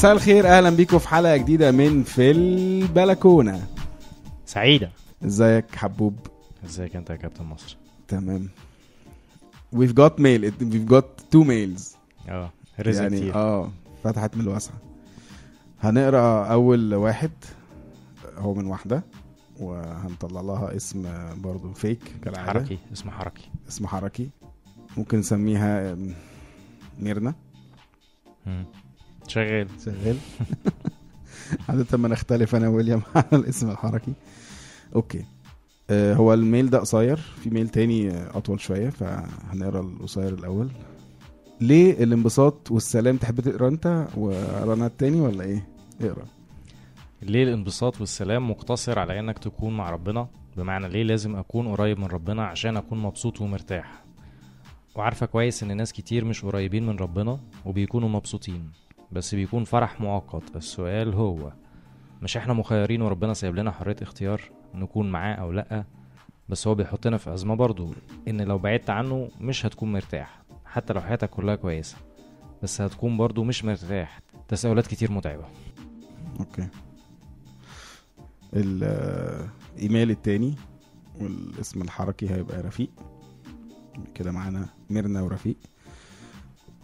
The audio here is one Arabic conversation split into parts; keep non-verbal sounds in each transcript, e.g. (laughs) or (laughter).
مساء الخير أهلا بيكم في حلقة جديدة من في البلكونة. سعيدة. إزيك حبوب؟ إزيك أنت يا كابتن مصر؟ تمام. We've got mail we've got two mails. آه رزق يعني آه فتحت من الواسعه هنقرأ أول واحد هو من واحدة وهنطلع لها اسم برضو فيك كالعادة. حركي اسمه حركي. اسم حركي. ممكن نسميها ميرنا. شغال. شغال. (laughs) عادة ما نختلف أنا ويليام (laughs) على الاسم الحركي. okay. آه هو ال mail ده قصير. في mail تاني آه، أطول شوية فهنقرأ القصير الأول. ليه الانبساط والسلام تحب تقرأ أنت واقرا أنا التاني ولا إيه؟ اقرأ. ليه الانبساط والسلام مقتصر على إنك تكون مع ربنا؟ بمعنى ليه لازم أكون قريب من ربنا عشان أكون مبسوط ومرتاح؟ وعارفة كويس إن ناس كتير مش قريبين من ربنا وبيكونوا مبسوطين. بس بيكون فرح مؤقت. السؤال هو مش إحنا مخيرين وربنا سايب لنا حرية اختيار نكون معاه أو لأ؟ بس هو بيحطنا في أزمة برضو إن لو بعدت عنه مش هتكون مرتاح. حتى لو حياتك كلها كويسة بس هتكون برضو مش مرتاح. تساؤلات كتير متعبة. أوكي. الإيميل التاني والاسم الحركي هيبقى رفيق. كده معانا ميرنا ورفيق.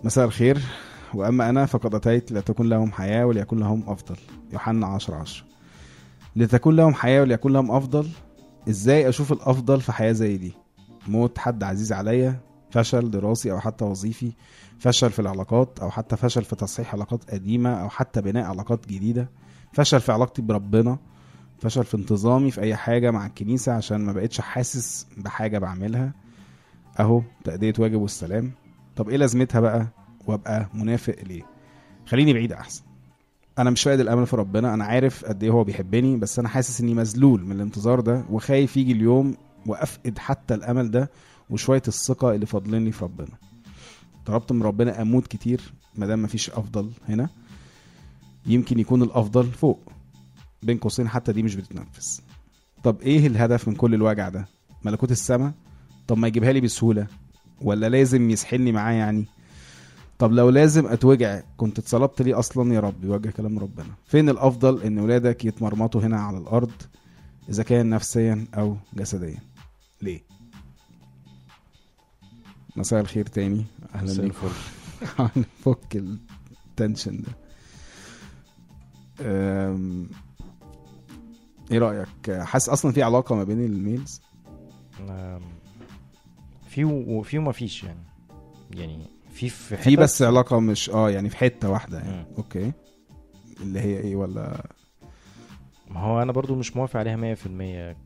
مساء الخير. وأما أنا فقد أتيت لتكون لهم حياة وليكن لهم أفضل. يوحنا 10 10 لتكون لهم حياة وليكن لهم أفضل إزاي أشوف الأفضل في حياة زي دي؟ موت حد عزيز عليا فشل دراسي أو حتى وظيفي فشل في العلاقات أو حتى فشل في تصحيح علاقات قديمة أو حتى بناء علاقات جديدة فشل في علاقتي بربنا فشل في انتظامي في أي حاجة مع الكنيسة عشان ما بقتش حاسس بحاجة بعملها. أهو تأدية واجب والسلام. طب إيه لازمتها بقى؟ وابقى منافق ليه. خليني بعيد أحسن. أنا مش فاقد الأمل في ربنا. أنا عارف قد إيه هو بيحبني بس أنا حاسس إني مذلول من الانتظار ده وخايف يجي اليوم وأفقد حتى الأمل ده وشوية الثقة اللي فاضلين في ربنا. طلبت من ربنا أموت كتير ما دام مفيش أفضل هنا. يمكن يكون الأفضل فوق. بين قوسين حتى دي مش بتتنفس. طب إيه الهدف من كل الوجع ده؟ ملكوت السماء؟ طب ما يجيبها لي بسهولة ولا لازم يسحلني معاه يعني؟ طب لو لازم أتوجع كنت اتصلبت ليه أصلا يا رب؟ يوجه كلام ربنا. فين الأفضل إن ولادك يتمرمطوا هنا على الأرض إذا كان نفسيا أو جسديا؟ ليه؟ مساء الخير تاني. أهلا بيكم. هنفك (laughs) ال tension ده. أم، إيه رأيك؟ حاسس أصلا في علاقة ما بين ال mails؟ في وفي وما فيش يعني. يعني في في في بس علاقة مش آه يعني في حتة واحدة يعني مم. okay اللي هي إيه ولا ما هو أنا برضو مش موافق عليها 100%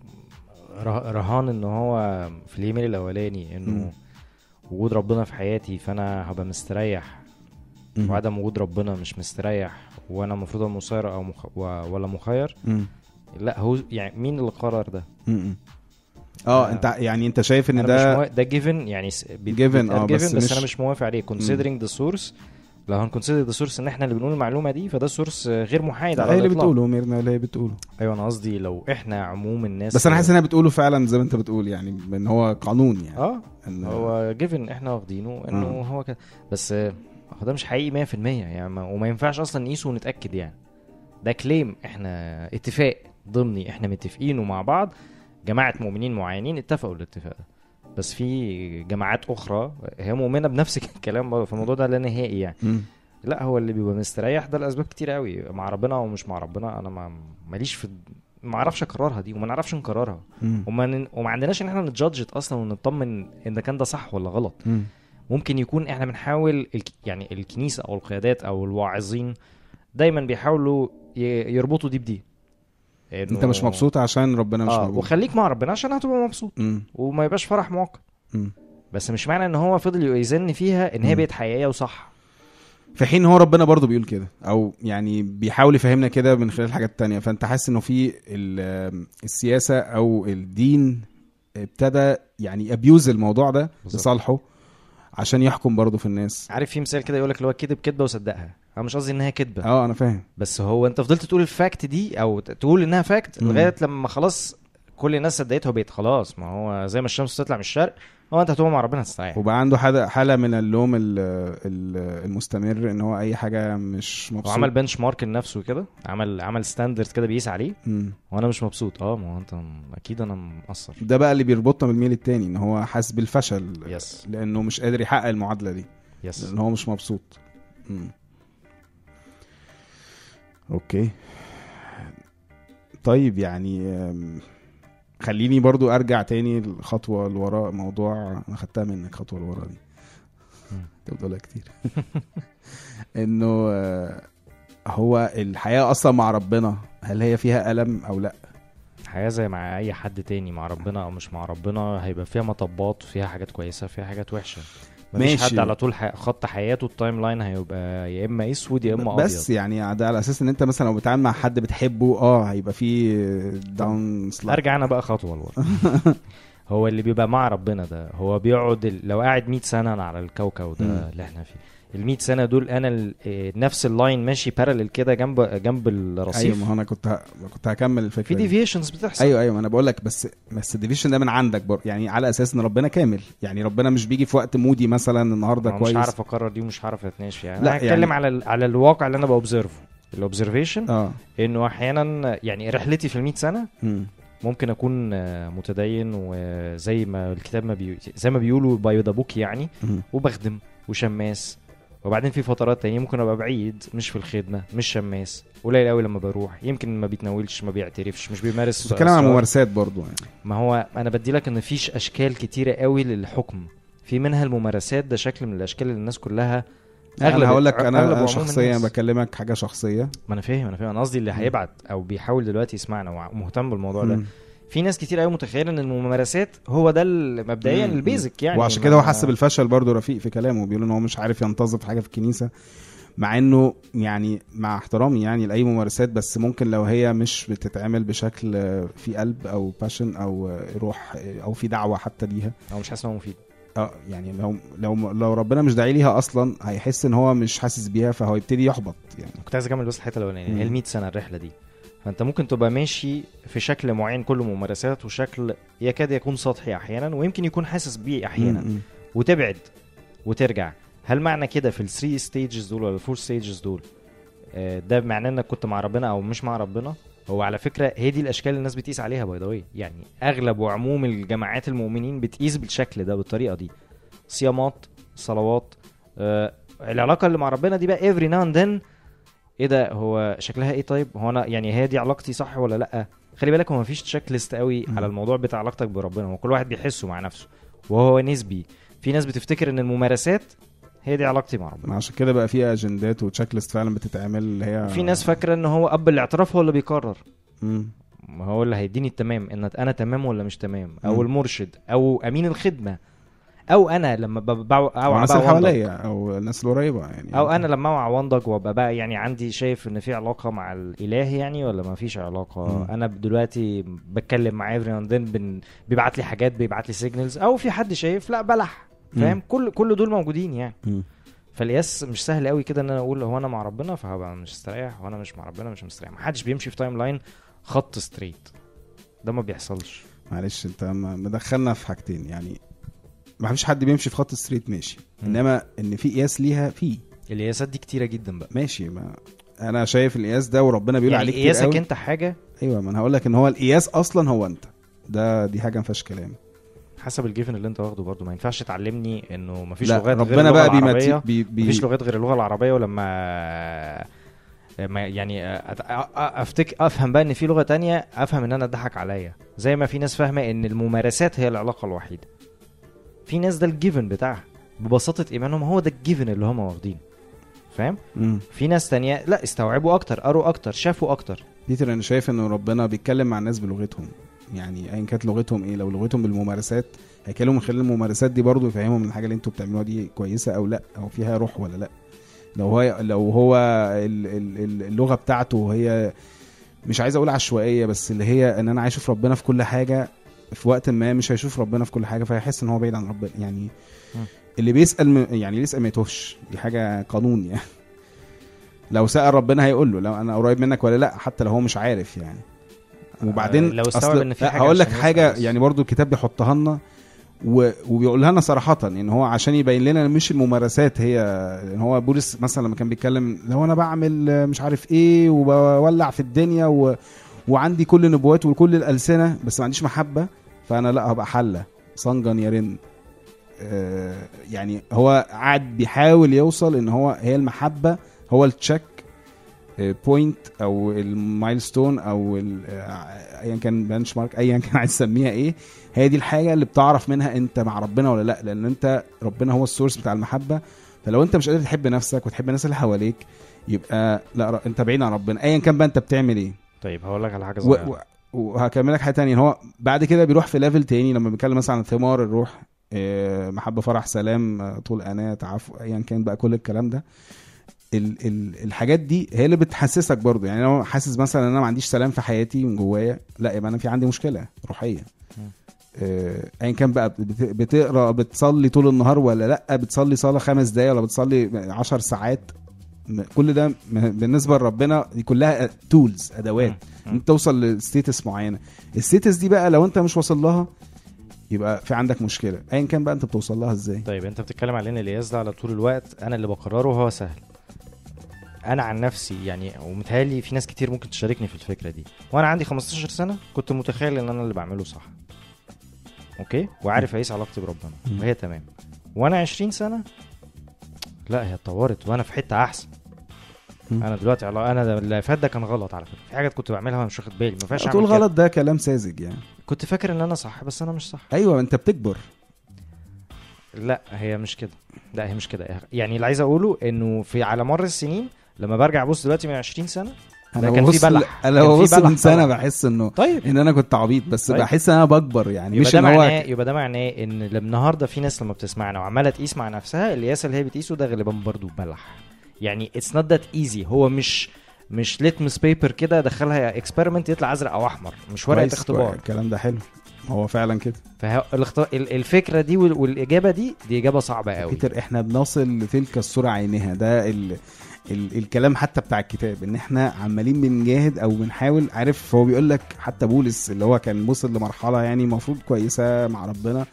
ره- رهان إن هو في الإيميل الأولاني. إنه وجود ربنا في حياتي فأنا هبقى مستريح مم. وعدم وجود ربنا مش مستريح وأنا المفروض مسير أو مخ... ولا مخير مم. لا هو يعني مين اللي قرر ده مم. آه. انت يعني انت شايف ان ده مش. ده given يعني بيتقال آه، بس بس, مش- أنا مش موافق عليه considering the source لو هن consider the source إن إحنا اللي بنقول المعلومة دي فده source غير محايد على هي اللي. بتقوله ميرنا اللي هي بتقوله أيوه أنا قصدي لو إحنا عموم الناس بس أنا حاسس انها بتقوله فعلا زي ما أنت بتقول يعني إن هو قانون يعني آه إن هو جيفن إحنا واخدينه إنه آه. هو كده بس هو ده مش حقيقي 100% يعني ما وما ينفعش أصلا نقيسه ونتأكد يعني ده كليم إحنا اتفاق ضمني إحنا متفقينه مع بعض جماعة مؤمنين معينين اتفقوا الاتفاق ده بس في جماعات أخرى هي مؤمنة بنفس (laughs) الكلام برضه فالموضوع ده لا نهائي يعني. لا هو اللي بيبقى مستريح ده لأسباب كتير قوي مع ربنا أو مش مع ربنا أنا ما ماليش في ما أعرفش اقررها دي وما نعرفش نقررها. وما ن... وما عندناش إن إحنا نتجادجت أصلا ونطمن إن كان ده صح ولا غلط مم. ممكن يكون إحنا بنحاول الك... يعني الكنيسة أو القيادات أو الواعظين دايما بيحاولوا ي... يربطوا دي بدي إنه- أنت مش مبسوط عشان ربنا مش آه موجود وخليك مع ربنا عشان هتبقى مبسوط مم. وما يبقاش فرح مؤقت. بس مش معنى إن هو فضل يزن فيها إن هي. بقت حقيقية وصح في حين هو ربنا برضه بيقول كده أو يعني بيحاول يفهمنا كده من خلال حاجات تانية فأنت حاسس إنه في ال- السياسة أو الدين ابتدى يعني abuse الموضوع ده. لصالحه عشان يحكم برضه في الناس عارف في مثال كده يقول لك اللي هو كذب كذبة وصدقها أنا مش قصدي انها كذبه آه أنا فاهم. بس هو أنت فضلت تقول ال fact دي أو تقول إنها fact. لغاية لما خلاص كل الناس صدقته وبقت خلاص. ما هو زي ما الشمس تطلع من الشرق هو أنت هتقوم مع ربنا هتستريح وبقى عنده حالة حالة من اللوم ال- ال- المستمر إن هو أي حاجة مش مبسوط. وعمل benchmark لنفسه كده عمل عمل standard كده بيقيس عليه. مم. وأنا مش مبسوط. آه ما هو أنت أكيد أنا مقصر. ده بقى اللي بيربطنا بالميل التاني إن هو حاسس بالفشل. yes لأنه مش قادر يحقق المعادلة دي. yes لأن هو مش مبسوط. مم. okay. طيب يعني خليني برضو أرجع تاني الخطوه لورا موضوع أنا خدتها منك خطوة لورا دي. أنت بتقولها كتير. (laughs) إنه آه، هو الحياة أصلا مع ربنا هل هي فيها ألم أو لأ؟ الحياة زي مع أي حد تاني مع ربنا أو مش مع ربنا هيبقى فيها مطبات فيها حاجات كويسة فيها حاجات وحشة. مفيش ماشي. حد على طول ح... خط حياته ال timeline هيبقى يا إما أسود يا إما بس أبيض. يعني ده على أساس إن أنت مثلا لو بتتعامل مع حد بتحبه آه هيبقى فيه down slide أرجع أنا بقى خطوة لورا. (laughs) هو اللي بيبقى مع ربنا ده. هو بيقعد لو قاعد 100 سنة على الكوكب ده مم. اللي إحنا فيه. ال 100 سنة دول أنا ال- إيه، نفس ال line ماشي parallel كده جنب جنب أيوه الرصيف ما هو أنا كنت ه... كنت هكمل الفكرة في دي. deviations بتحصل. أيوه أيوه أنا بقول لك بس بس ال deviation ده من عندك برضه يعني على أساس إن ربنا كامل. يعني ربنا مش بيجي في وقت moody مثلا النهارده أنا كويس. مش هعرف أقرر دي ومش هعرف أتناقش فيها. لا، أنا هتكلم يعني- على ال- على الواقع اللي أنا ب observe ه ال observation آه. إنه أحيانا يعني رحلتي في ال سنة مم. ممكن أكون آه، متدين وزي ما الكتاب ما بي... زي ما بيقولوا by the book يعني. وبخدم وشماس وبعدين في فترات تانية ممكن أبقى بعيد مش في الخدمة مش شماس قليل قوي لما بروح يمكن ما بيتناولش ما بيعترفش مش بيمارس بتتكلم عن. ممارسات برضه يعني ما هو أنا بدي لك إن فيش أشكال كتيرة قوي للحكم في منها الممارسات ده شكل من الأشكال اللي الناس كلها أنا هقول لك أنا شخصيا. بكلمك حاجة شخصية. ما أنا فاهم أنا فاهم. أنا قصدي اللي هيبعت أو بيحاول دلوقتي يسمعنا ومهتم بالموضوع ده. في ناس كتير قوي متخيلة إن الممارسات هو ده مبدئيا. البيزك يعني. وعشان كده هو حس بالفشل برضه رفيق في كلامه بيقول إن هو مش عارف ينتظم في حاجة في الكنيسة مع إنه يعني مع احترامي يعني لأي ممارسات بس ممكن لو هي مش بتتعمل بشكل في قلب أو باشن أو روح أو في دعوة حتى ليها. هو مش حاسس إن هو مفيد. آه يعني لو لو لو ربنا مش داعي ليها أصلا هيحس إن هو مش حاسس بيها فهو يبتدي يحبط يعني. كنت عايز أكمل بس الحتة الأولانية. هي ال 100 سنة الرحلة دي. فأنت ممكن تبقى ماشي في شكل معين كله ممارسات وشكل يكاد يكون سطحي أحيانا ويمكن يكون حاسس بيه أحيانا. مم. وتبعد وترجع. هل معنى كده في ال three stages دول ولا ال four stages دول؟ آه، ده معناه إنك كنت مع ربنا أو مش مع ربنا؟ هو على فكرة هي دي الأشكال اللي الناس بتقيس عليها by the يعني أغلب وعموم الجماعات المؤمنين بتقيس بالشكل ده بالطريقة دي. صيامات صلوات آه العلاقة اللي مع ربنا دي بقى every now and then. إيه ده؟ هو شكلها إيه طيب؟ هو أنا يعني هي دي علاقتي صح ولا لأ؟ خلي بالك هو مفيش checklist قوي مم. على الموضوع بتاع علاقتك بربنا. هو كل واحد بيحسه مع نفسه وهو نسبي. في ناس بتفتكر إن الممارسات هي دي علاقتي مع ربنا عشان كده بقى في اجندات و checklist فعلا بتتعمل اللي هي في ناس فاكرة إن هو اب الاعتراف هو اللي بيقرر مم. ما هو اللي هيديني التمام إن أنا تمام ولا مش تمام أو مم. المرشد أو أمين الخدمة أو أنا لما ببقى أو الناس اللي. حواليا أو الناس القريبه يعني أو أنا لما اوعى وانضج وأبقى بقى يعني عندي شايف إن في علاقة مع الإله يعني ولا ما فيش علاقة مم. أنا دلوقتي بتكلم مع every end. بيبعت لي حاجات بيبعت لي signals أو في حد شايف لا بلح فاهم. كل كل دول موجودين يعني. مم. فالقياس مش سهل قوي كده إن أنا أقول هو أنا مع ربنا فهبقى مش مستريح وأنا مش مع ربنا مش مستريح. محدش بيمشي في timeline خط straight ده ما بيحصلش. معلش أنت م- مدخلنا في حاجتين. يعني ما فيش حد بيمشي في خط straight ماشي. إنما إن في قياس ليها في. القياسات دي كتيرة جدا بقى. ماشي ما أنا شايف القياس ده وربنا بيقول يعني عليه كتير قياسك أنت حاجة؟ أيوه ما أنا هقول لك إن هو القياس أصلا هو أنت. ده دي حاجة ما فيهاش كلام. حسب الجيفن اللي انت واخده برضو ما ينفعش تعلمني انه مفيش لا لغات غير ربنا اللغة بقى العربية. بيمتي بي بي مفيش لغات غير اللغة العربية ولما ما يعني افتك أفهم بقى إن في لغة تانية أفهم إن أنا اتضحك عليا. زي ما في ناس فاهمة إن الممارسات هي العلاقة الوحيدة. في ناس ده الجيفن بتاعها. ببساطة إيمانهم هو ده الجيفن اللي هم واخدينه فاهم. في ناس تانية لا استوعبوا أكتر قروا أكتر شافوا أكتر. بيتر أنا شايف ان ربنا بيتكلم مع الناس بلغتهم. يعني ايا كانت لغتهم إيه لو لغتهم بالممارسات هيكلموا من خلال الممارسات دي برضو يفهمهم الحاجة اللي أنتوا بتعملوها دي كويسة أو لأ أو فيها روح ولا لأ. لو هو لو هو ال- ال- ال- اللغة بتاعته هي مش عايز أقول عشوائية بس اللي هي إن أنا عايز أشوف ربنا في كل حاجة في وقت ما مش هيشوف ربنا في كل حاجة فهيحس إن هو بعيد عن ربنا يعني. اللي بيسأل يعني اللي يسأل ما يتوهش. دي حاجة قانون يعني. لو سأل ربنا هيقول له لو أنا قريب منك ولا لأ حتى لو هو مش عارف يعني. وبعدين آه، لو استوعب إن في لا، حاجة هقول لك حاجة بس. يعني برضو الكتاب بيحطها لنا. وبيقولها لنا صراحة إن هو عشان يبين لنا مش الممارسات هي إن هو بولس مثلا لما كان بيتكلم لو أنا بعمل مش عارف إيه وبولع في الدنيا و... وعندي كل النبوات وكل الألسنة بس ما عنديش محبة فأنا لأ هبقى حلة صنجا يرن آه، يعني هو قاعد بيحاول يوصل إن هو هي المحبة هو ال checkpoint أو ال milestone أو آه، ايا كان benchmark ايا كان عايز تسميها إيه هي دي الحاجة اللي بتعرف منها أنت مع ربنا ولا لأ لأن أنت ربنا هو ال source بتاع المحبة. فلو أنت مش قادر تحب نفسك وتحب الناس اللي حواليك يبقى لأ أنت بعيد عن ربنا. ايا كان بقى أنت بتعمل إيه. طيب هقول لك على حاجة و- صغيرة. و- وهكمل لك حاجة تانية. هو بعد كده بيروح في level تاني لما بنتكلم مثلا عن ثمار الروح آه، محبة فرح سلام آه، طول أناة تعفو ايا كان بقى كل الكلام ده. ال ال الحاجات دي هي اللي بتحسسك برضو يعني لو حاسس مثلا إن أنا ما عنديش سلام في حياتي من جوايا لا يبقى أنا في عندي مشكلة روحية. آه، ايا كان بقى بت- بتقرأ بتصلي طول النهار ولا لأ؟ بتصلي صلاة خمس دقايق ولا بتصلي عشر ساعات؟ كل ده بالنسبة لربنا دي كلها tools أدوات. انت توصل ل status معينة. ال status دي بقى لو أنت مش واصل لها يبقى في عندك مشكلة. ايا كان بقى أنت بتوصل لها إزاي. طيب أنت بتتكلم على إن القياس ده على طول الوقت أنا اللي بقرره وهو سهل. أنا عن نفسي يعني ومتهيألي في ناس كتير ممكن تشاركني في الفكرة دي. وأنا عندي 15 سنة كنت متخيل إن أنا اللي بعمله صح. أوكي؟ وعارف اقيس علاقتي بربنا. وهي تمام. وأنا 20 سنة؟ لا هي اتطورت وأنا في حتة أحسن. أنا دلوقتي علا... أنا اللي فات ده كان غلط على فكرة. في حاجات كنت بعملها وأنا مش واخد بالي ما فيهاش تقول. غلط ده كلام ساذج يعني. كنت فاكر إن أنا صح بس أنا مش صح. أيوه أنت بتكبر. لا هي مش كده. لا هي مش كده. يعني اللي عايز أقوله إنه في على مر السنين لما برجع ابص دلوقتي من 20 سنة أنا كان في بلح. أنا ببص من سنة. بحس إنه طيب إن أنا كنت عبيط بس طيب. بحس إن أنا بكبر يعني يبقى مش ده معناه يبقى ده معناه إن النهارده في ناس لما بتسمعنا وعمالة تقيس مع نفسها القياس اللي هي بتقيسه ده غالبا برضو بلح يعني it's not that easy هو مش مش litmus paper كده دخلها experiment يطلع أزرق أو أحمر مش ورقة اختبار الكلام ده حلو هو فعلا كده. فالفكرة دي وال- والإجابة دي دي إجابة صعبة قوي. بيتر إحنا بنصل لتلك الصورة عينها ده ال... ال... الكلام حتى بتاع الكتاب إن إحنا عمالين بنجاهد أو بنحاول عارف هو بيقول لك حتى بولس اللي هو كان وصل لمرحلة يعني المفروض كويسة مع ربنا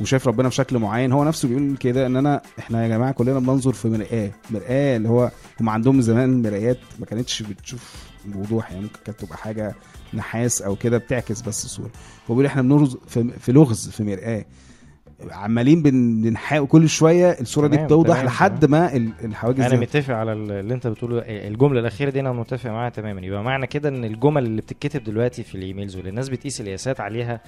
وشايف ربنا بشكل معين هو نفسه بيقول كده إن أنا إحنا يا جماعة كلنا بننظر في مرآة مرآة اللي هو هم عندهم زمان مرايات ما كانتش بتشوف بوضوح يعني ممكن كانت تبقى حاجة نحاس أو كده بتعكس بس الصورة هو بيقول إحنا بنرز في, في لغز في مرآة عمالين بن- بنحاول كل شوية الصورة دي تمام، بتوضح تمام، لحد ما ال- الحواجز أنا متفق على ال- اللي أنت بتقوله الجملة الأخيرة دي أنا متفق معاها تماما يبقى معنى كده إن الجمل اللي بتتكتب دلوقتي في الإيميلز واللي الناس بتقيس القياسات عليها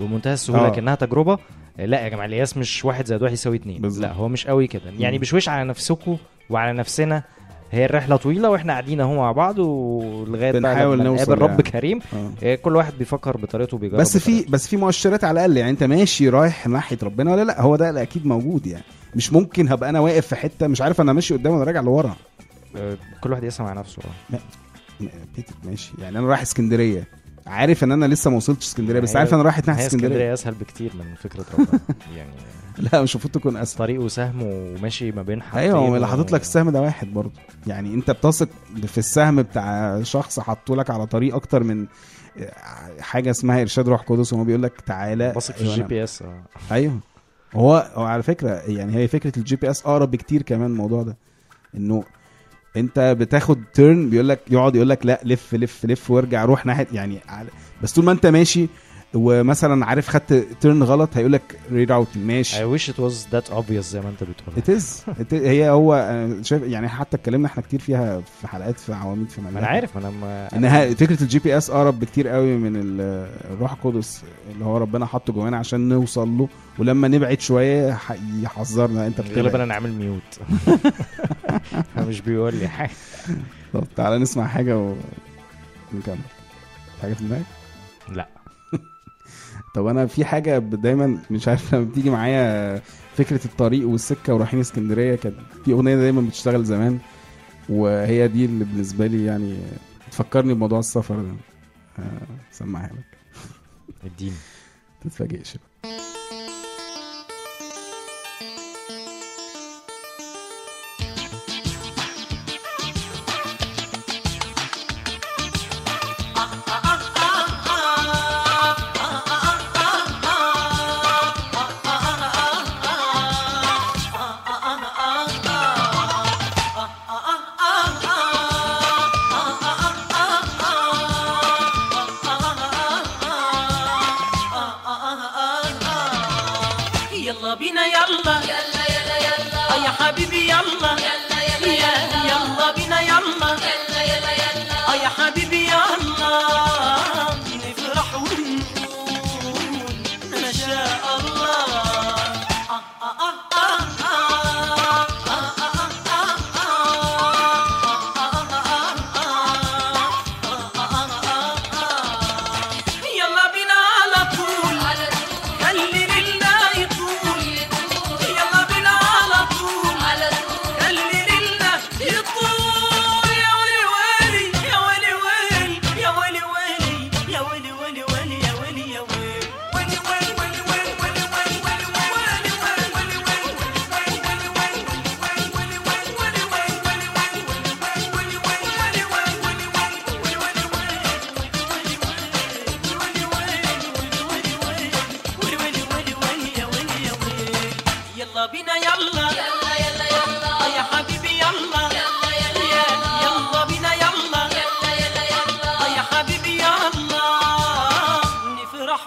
بمنتهى السهولة آه. كأنها تجربة لا يا جماعة القياس مش واحد زائد واحد يساوي اتنين بالظبط. لا هو مش قوي كده يعني. بشويش على نفسكم وعلى نفسنا هي الرحلة طويلة وإحنا قاعدين اهو مع بعض ولغاية بنحاول نوصل نقابل رب يعني. كريم. آه. إيه، كل واحد بيفكر بطريقته وبيجرب بس في. بس في مؤشرات على الأقل يعني انت ماشي رايح ناحية ربنا ولا لا؟ هو ده أكيد موجود يعني. مش ممكن هبقى أنا واقف في حتة مش عارف أنا ماشي قدام ولا راجع لورا. آه، كل واحد يسمع نفسه. آه. بيتر ماشي. يعني أنا رايح اسكندرية. عارف إن أنا لسه ما وصلتش اسكندرية بس عارف أنا رايح ناحية اسكندرية اسكندرية. أسهل بكتير من فكرة ربنا. (laughs) يعني (laughs) لا مش المفروض تكون أسهل. طريق وسهم وماشي ما بين حاجتين أيوه اللي حاطط لك السهم ده واحد برضه. يعني أنت بتثق في السهم بتاع شخص حاطه لك على طريق أكتر من حاجة اسمها إرشاد روح قدس وهو بيقول لك تعالى. بثق في أيوة ال GPS آه. أيوه. هو هو على فكرة يعني هي فكرة ال GPS أقرب بكتير كمان الموضوع ده. إنه أنت بتاخد turn بيقول لك يقعد يقول لك لا لف لف لف وارجع روح ناحية يعني بس طول ما أنت ماشي ومثلا عارف خدت turn غلط هيقول لك reroute ماشي. I wish it was that obvious زي ما انت بتقول. it is هي هو أنا شايف يعني حتى اتكلمنا إحنا كتير فيها في حلقات في عواميد في ما أنا عارف أنا ما إنها فكرة ال GPS أقرب بكتير قوي من ال- الروح القدس اللي هو ربنا حطه جوانا عشان نوصل له. ولما نبعد شوية يحذرنا. أنت غالبا بتبعد أنا عامل mute (laughs) مش بيقول لي حاجة. طب تعالى نسمع حاجة ونكمل. حاجة في دماغك؟ لا. طب أنا في حاجة دايما مش عارف لما بتيجي معايا فكرة الطريق والسكة ورايحين اسكندرية كانت في أغنية دايما بتشتغل زمان وهي دي اللي بالنسبة لي يعني تفكرني بموضوع السفر ده. آه، سمعها لك. اديني تتفاجئش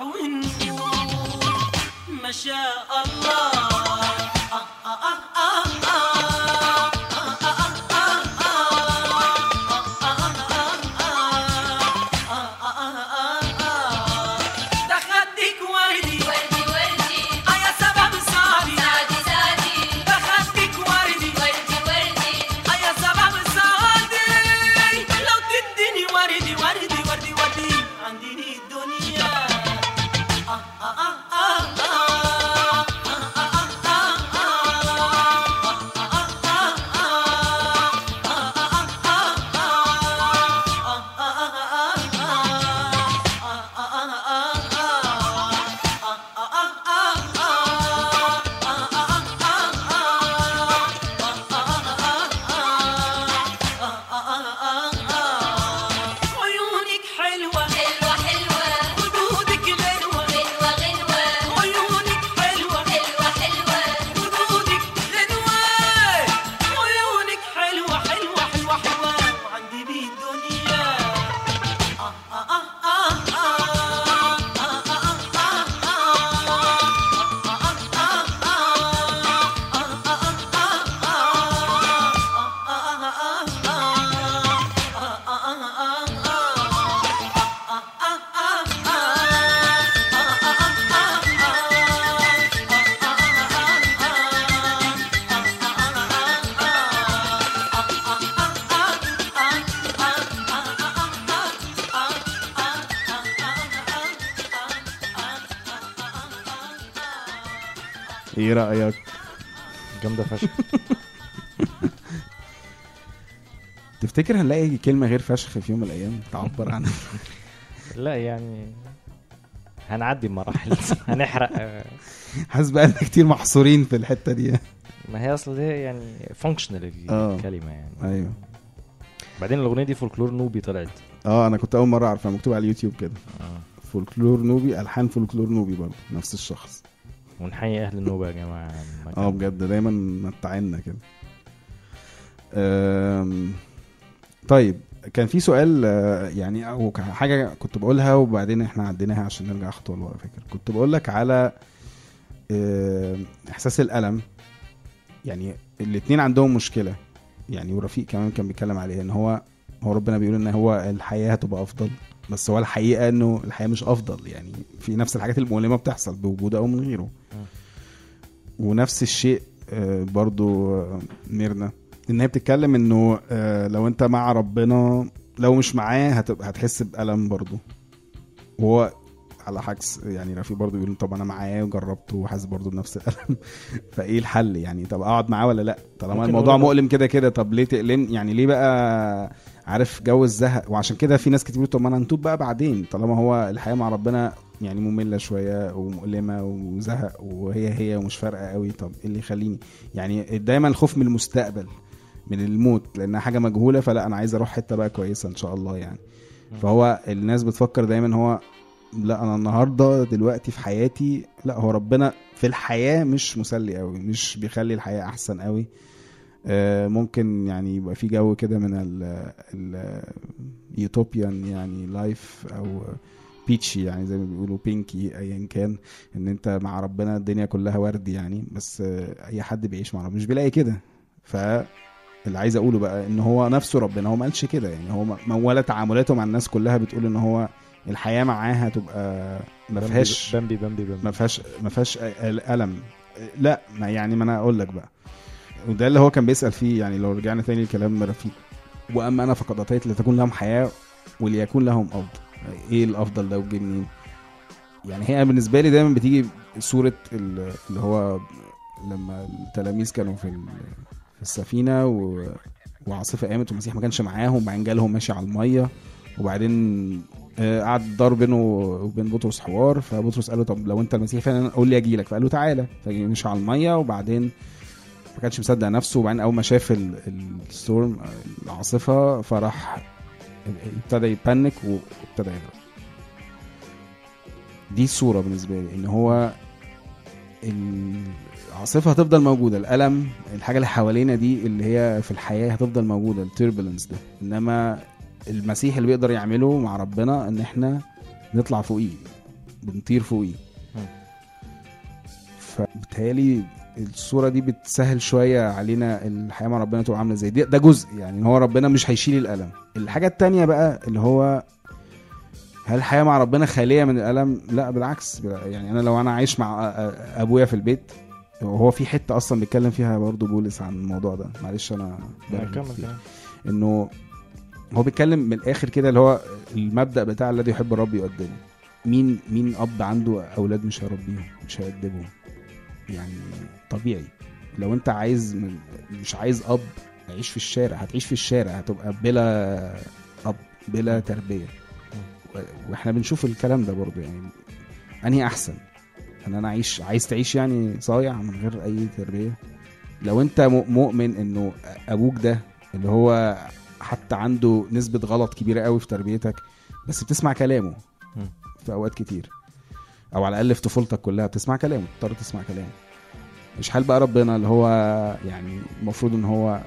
ونقول ما شاء الله. إيه رأيك؟ جامدة فشخ. (laughs) تفتكر هنلاقي كلمة غير فشخ في يوم من الأيام تعبر عنها لا يعني هنعدي بمراحل (laughs) هنحرق. آه، حاسس بقى إن كتير محصورين في الحتة دي. ما هي أصل دي يعني functional آه. الكلمة يعني. أيوه. بعدين الأغنية دي فولكلور نوبي طلعت. آه أنا كنت أول مرة أعرفها مكتوب على اليوتيوب كده. آه. فولكلور نوبي ألحان فولكلور نوبي برضه نفس الشخص. ونحيي أهل النوبة يا جماعة. آه. بجد دايما متعنا كده. طيب كان في سؤال آه، يعني أو حاجة كنت بقولها وبعدين إحنا عديناها عشان نرجع خطوة لورا فاكر؟ كنت بقول لك على إحساس الألم. يعني الاتنين عندهم مشكلة. يعني ورفيق كمان كان بيتكلم عليها إن هو هو ربنا بيقول إن هو الحياة هتبقى أفضل. بس هو الحقيقة إنه الحياة مش أفضل يعني في نفس الحاجات المؤلمة بتحصل بوجوده أو من غيره. ونفس الشيء آه، برضو آه، ميرنا إن هي بتتكلم إنه آه، لو أنت مع ربنا لو مش معاه هتبقى هتحس بألم برضو. وهو على عكس يعني رفيق برضو بيقول طب أنا معاه وجربته وحاسس برضو بنفس الألم. (laughs) فإيه الحل يعني؟ طب أقعد معاه ولا لأ؟ طالما الموضوع مؤلم كده كده طب ليه تقلم يعني ليه بقى عارف جو الزهق. وعشان كده في ناس كتير بتقول طب ما أنا نتوب بقى بعدين طالما هو الحياة مع ربنا يعني مملة شوية ومؤلمة وزهق وهي هي ومش فارقة قوي طب إيه اللي يخليني؟ يعني دايما الخوف من المستقبل من الموت لأنها حاجة مجهولة فلا أنا عايز أروح حتة بقى كويسة إن شاء الله يعني. فهو الناس بتفكر دايما هو لا أنا النهارده دلوقتي في حياتي لا هو ربنا في الحياة مش مسلي قوي مش بيخلي الحياة أحسن قوي. ممكن يعني يبقى في جو كده من ال utopian يعني life أو peachy يعني زي ما بيقولوا pinky ايا كان إن أنت مع ربنا الدنيا كلها ورد يعني بس آه، أي حد بيعيش مع ربنا مش بيلاقي كده. فاللي عايز أقوله بقى إن هو نفسه ربنا هو ما قالش كده يعني هو ولا تعاملاته مع الناس كلها بتقول إن هو الحياة معاها تبقى ما فيهاش بامبي بامبي بامبي ما فيهاش ما فيهاش ألم. لا ما يعني ما أنا أقول لك بقى. وده اللي هو كان بيسأل فيه يعني لو رجعنا تاني لكلام رفيق. وأما أنا فقد اتيت لتكون لهم حياة وليكون لهم أفضل. إيه الأفضل ده وجه منين؟ يعني هي بالنسبة لي دايما بتيجي صورة ال- اللي هو لما التلاميذ كانوا في في السفينة و... وعاصفة قامت والمسيح ما كانش معاهم وبعدين جالهم ماشي على المية وبعدين آه، قعد دار بينه وبين بطرس حوار. فبطرس قال له طب لو أنت المسيح فعلا قول لي أجي لك فقال له تعالى. فمشي على المية وبعدين ما كانش مصدق نفسه وبعدين أول ما شاف ال- ال storm العاصفة فراح ابتدى ي panic وابتدى يغرق دي الصورة بالنسبة لي إن هو العاصفة هتفضل موجودة الألم الحاجة اللي حوالينا دي اللي هي في الحياة هتفضل موجودة ال turbulence ده. إنما المسيح اللي بيقدر يعمله مع ربنا إن إحنا نطلع فوقيه بنطير فوقيه. فبالتالي الصورة دي بتسهل شوية علينا الحياة مع ربنا تبقى عاملة إزاي ده, ده جزء يعني إن هو ربنا مش هيشيل الألم. الحاجة التانية بقى اللي هو هل الحياة مع ربنا خالية من الألم؟ لا بالعكس. يعني أنا لو أنا عايش مع أبويا في البيت وهو في حتة أصلا بيتكلم فيها برضو بولس عن الموضوع ده. معلش أنا إنه هو بيتكلم من الآخر كده اللي هو المبدأ بتاع الذي يحب الرب يقدمه مين مين أب عنده أولاد مش هيربيهم مش هيأدبهم يعني طبيعي. لو انت عايز مش عايز أب عيش في الشارع. هتعيش في الشارع هتبقى بلا أب بلا تربية. وإحنا بنشوف الكلام ده برضو يعني. أنهي أحسن؟ إن أنا أعيش عايز تعيش يعني صايع من غير أي تربية؟ لو أنت مؤمن إنه أبوك ده اللي هو حتى عنده نسبة غلط كبيرة قوي في تربيتك بس بتسمع كلامه. في أوقات كتير. أو على الأقل في طفولتك كلها بتسمع كلامه تضطر تسمع كلامه. مش حال بقى ربنا اللي هو يعني المفروض إن هو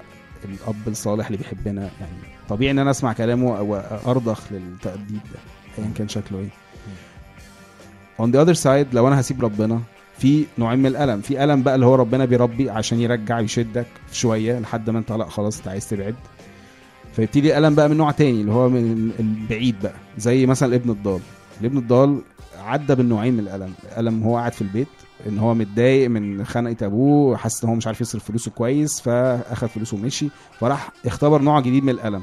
الأب الصالح اللي بيحبنا. يعني طبيعي إن أنا أسمع كلامه أو أرضخ للتأديب ده أيا كان شكله إيه. On the other side لو أنا هسيب ربنا في نوعين من الألم. في ألم بقى اللي هو ربنا بيربي عشان يرجع يشدك شوية لحد ما أنت لأ خلاص أنت عايز تبعد. فيبتدي الالم بقى من نوع تاني اللي هو من البعيد بقى. زي مثلا الابن الضال. الابن الضال عدى بالنوعين من الألم. الألم هو قاعد في البيت ان هو متضايق من خنقة ابوه حاسس ان هو مش عارف يصرف فلوسه كويس فاخد فلوسه ومشي فراح اختبر نوع جديد من الألم.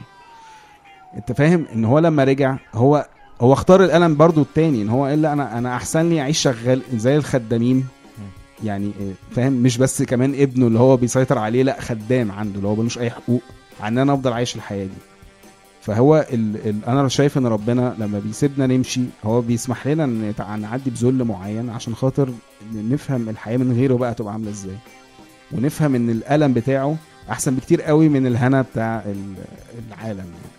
انت فاهم ان هو لما رجع هو هو اختار الألم برضو التاني ان هو قال لا أنا أنا احسن لي اعيش شغال زي الخدامين. يعني فاهم مش بس كمان ابنه اللي هو بيسيطر عليه لا خدام عنده اللي هو ملوش أي حقوق عن إن أنا أفضل عايش الحياة دي. فهو ال... ال... أنا شايف إن ربنا لما بيسيبنا نمشي هو بيسمح لنا إن نعدي بذل معين عشان خاطر نفهم الحياة من غيره بقى تبقى عاملة إزاي ونفهم إن الألم بتاعه أحسن بكتير قوي من الهنا بتاع ال- العالم يعني.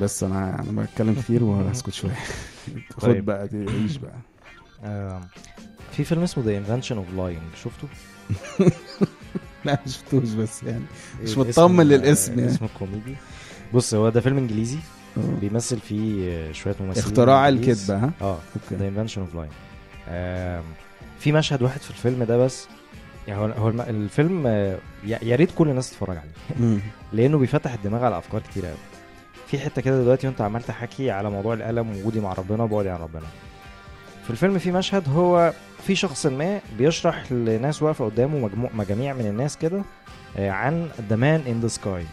بس أنا أنا بتكلم كتير وهسكت شوية (laughs) خد طيب. بقى تعيش بقى في فيلم اسمه The Invention of Lying شفته؟ (laughs) لا مش شفتوش بس يعني مش الاسم- مطمن للاسم يعني. اسمه كوميدي بص هو ده فيلم انجليزي آه. بيمثل فيه آه، شوية ممثلين اختراع. الكذبة ها؟ آه okay. The Invention of Lying في مشهد واحد في الفيلم ده بس يعني هو الفيلم آه، يا ريت كل الناس تتفرج عليه. لأنه بيفتح الدماغ على أفكار كتير قوي في حتة كده دلوقتي وأنت عمال تحكي على موضوع الألم ووجودي مع ربنا وبعدي عن ربنا. في الفيلم في مشهد هو في شخص ما بيشرح لناس واقفة قدامه مجموع مجاميع من الناس كده عن the man in the sky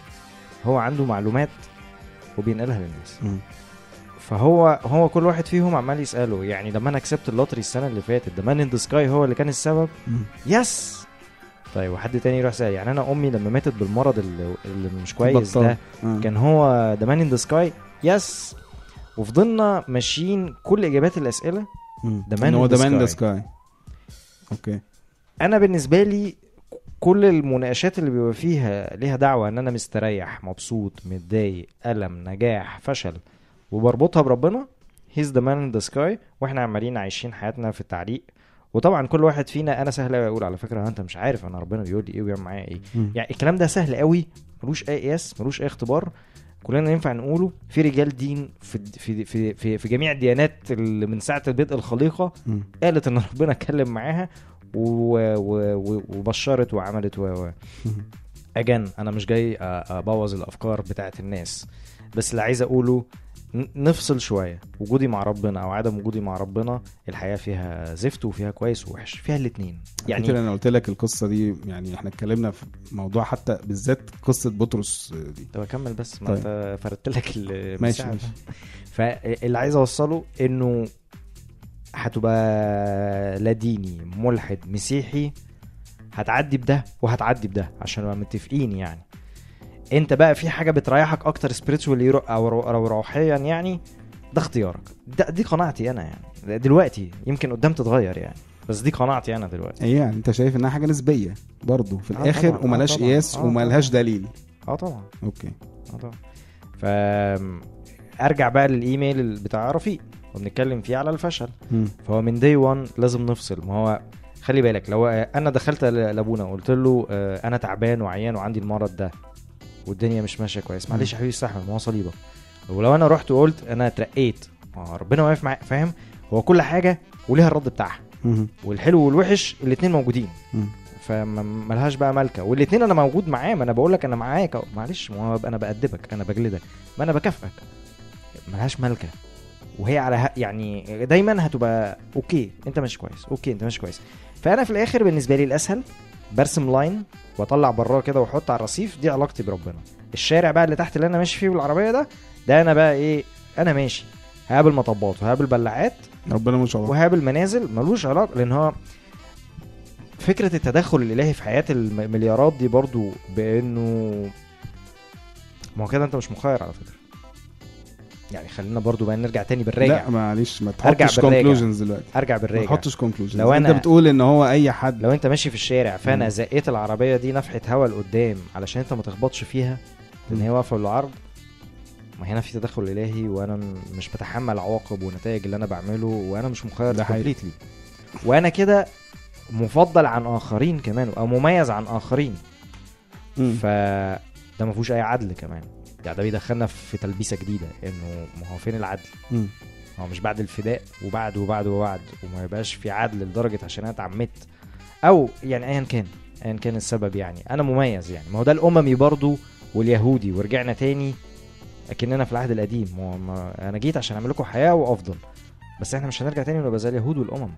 هو عنده معلومات وبينقلها للناس مم. فهو هو كل واحد فيهم عمال يسأله يعني لما أنا كسبت ال lottery السنة اللي فاتت the man in the sky هو اللي كان السبب مم. yes طيب وحد تاني يروح سأل يعني أنا أمي لما ماتت بالمرض اللي, اللي مش كويس. ده آه. كان هو the man in the sky yes وفضلنا ماشيين كل إجابات الأسئلة the man in the sky. sky okay أنا بالنسبة لي كل المناقشات اللي بيبقى فيها ليها دعوة إن أنا مستريح مبسوط متضايق ألم نجاح فشل وبربطها بربنا he's the man in the sky وإحنا عمالين عايشين حياتنا في التعليق وطبعا كل واحد فينا أنا سهل قوي أقول على فكرة أنت مش عارف أنا ربنا بيقول لي إيه وبيعمل معايا إيه. يعني الكلام ده سهل قوي ملوش أي قياس ملوش أي اختبار كلنا ينفع نقوله في رجال دين في في في في, في جميع الديانات اللي من ساعة بدء الخليقة. قالت إن ربنا اتكلم معاها وبشرت وعملت و و اجان أنا مش جاي أبوظ الأفكار بتاعت الناس. بس اللي عايز أقوله نفصل شوية. وجودي مع ربنا أو عدم وجودي مع ربنا الحياة فيها زفت وفيها كويس ووحش. فيها الاثنين يعني أنا قلت لك القصة دي يعني إحنا اتكلمنا في موضوع حتى بالذات قصة بطرس دي. طب أكمل بس ما طيب. أنت فردت لك ماشي. ماشي. فاللي عايز أوصله إنه هتبقى لا ديني ملحد مسيحي هتعدي بده وهتعدي بده عشان نبقى متفقين يعني. انت بقى في حاجة بتريحك أكتر سبيريتشوالي أو روحيا يعني؟ ده اختيارك. ده دي قناعتي أنا يعني. دلوقتي يمكن قدام تتغير يعني. بس دي قناعتي أنا دلوقتي. إيه يعني؟ أنت شايف إنها حاجة نسبية برضه في آه الآخر طبعاً، آه وملهاش طبعاً، قياس آه وملهاش. دليل. آه طبعا. أوكي. آه طبعا. ف أرجع بقى للإيميل بتاع رفيق. وبنتكلم فيه على الفشل. مم. فهو من دي 1 لازم نفصل. ما هو خلي بالك لو أنا دخلت لأبونا وقلت له آه، أنا تعبان وعيان وعندي المرض ده والدنيا مش ماشية كويس معلش يا حبيبي استحمل ما هو صليبك ولو أنا رحت وقلت أنا اترقيت ربنا واقف معايا فاهم؟ هو كل حاجة وليها الرد بتاعها. والحلو والوحش الاثنين موجودين. فملهاش بقى ملكه والاثنين أنا موجود معاه ما أنا بقول لك أنا معاك. معلش ما أنا بأدبك أنا بجلدك ما أنا بكافئك. ملهاش ملكه وهي على. يعني دايما هتبقى okay. أنت ماشي كويس. okay أنت ماشي كويس. فأنا في الآخر بالنسبة لي الأسهل برسم line وأطلع براه كده وأحط على الرصيف. دي علاقتي بربنا. الشارع بقى اللي تحت اللي أنا ماشي فيه بالعربية ده ده أنا بقى إيه؟ أنا ماشي. هقابل مطبات وهقابل بلاعات. ربنا ما شاء الله. وهقابل منازل ملوش علاقة. لأن هو فكرة التدخل الإلهي في حياة المليارات دي برضو بأنه ما هو كده أنت مش مخير على فكرة. يعني خلينا برضو بقى نرجع تاني بالراجع لا معلش ما تحطش. conclusions دلوقتي أرجع ما بالراجع تحطش conclusions لو أنت أنا- بتقول إن هو أي حد لو أنت ماشي في الشارع فأنا. زقيت العربية دي نفحه هوا لقدام علشان أنت ما تخبطش فيها لأن. هي واقفة بالعرض ما هنا في تدخل إلهي وأنا مش بتحمل عواقب ونتائج اللي أنا بعمله وأنا مش مخير ده. كومبليتلي وأنا كده مفضل عن آخرين كمان أو مميز عن آخرين مم. فده ما فيهوش أي عدل كمان يعني ده بيدخلنا في تلبيسة جديدة إنه ما هو فين العدل؟ مم. هو مش بعد الفداء وبعد وبعد وبعد وما يبقاش في عدل لدرجة عشان أنا اتعمدت. أو يعني ايا كان ايا كان السبب يعني. أنا مميز يعني. ما هو ده الأممي برضو واليهودي ورجعنا تاني أكننا في العهد القديم. ما ما أنا جيت عشان أعمل لكم حياة وأفضل. بس إحنا مش هنرجع تاني ونبقى زي اليهود والأمم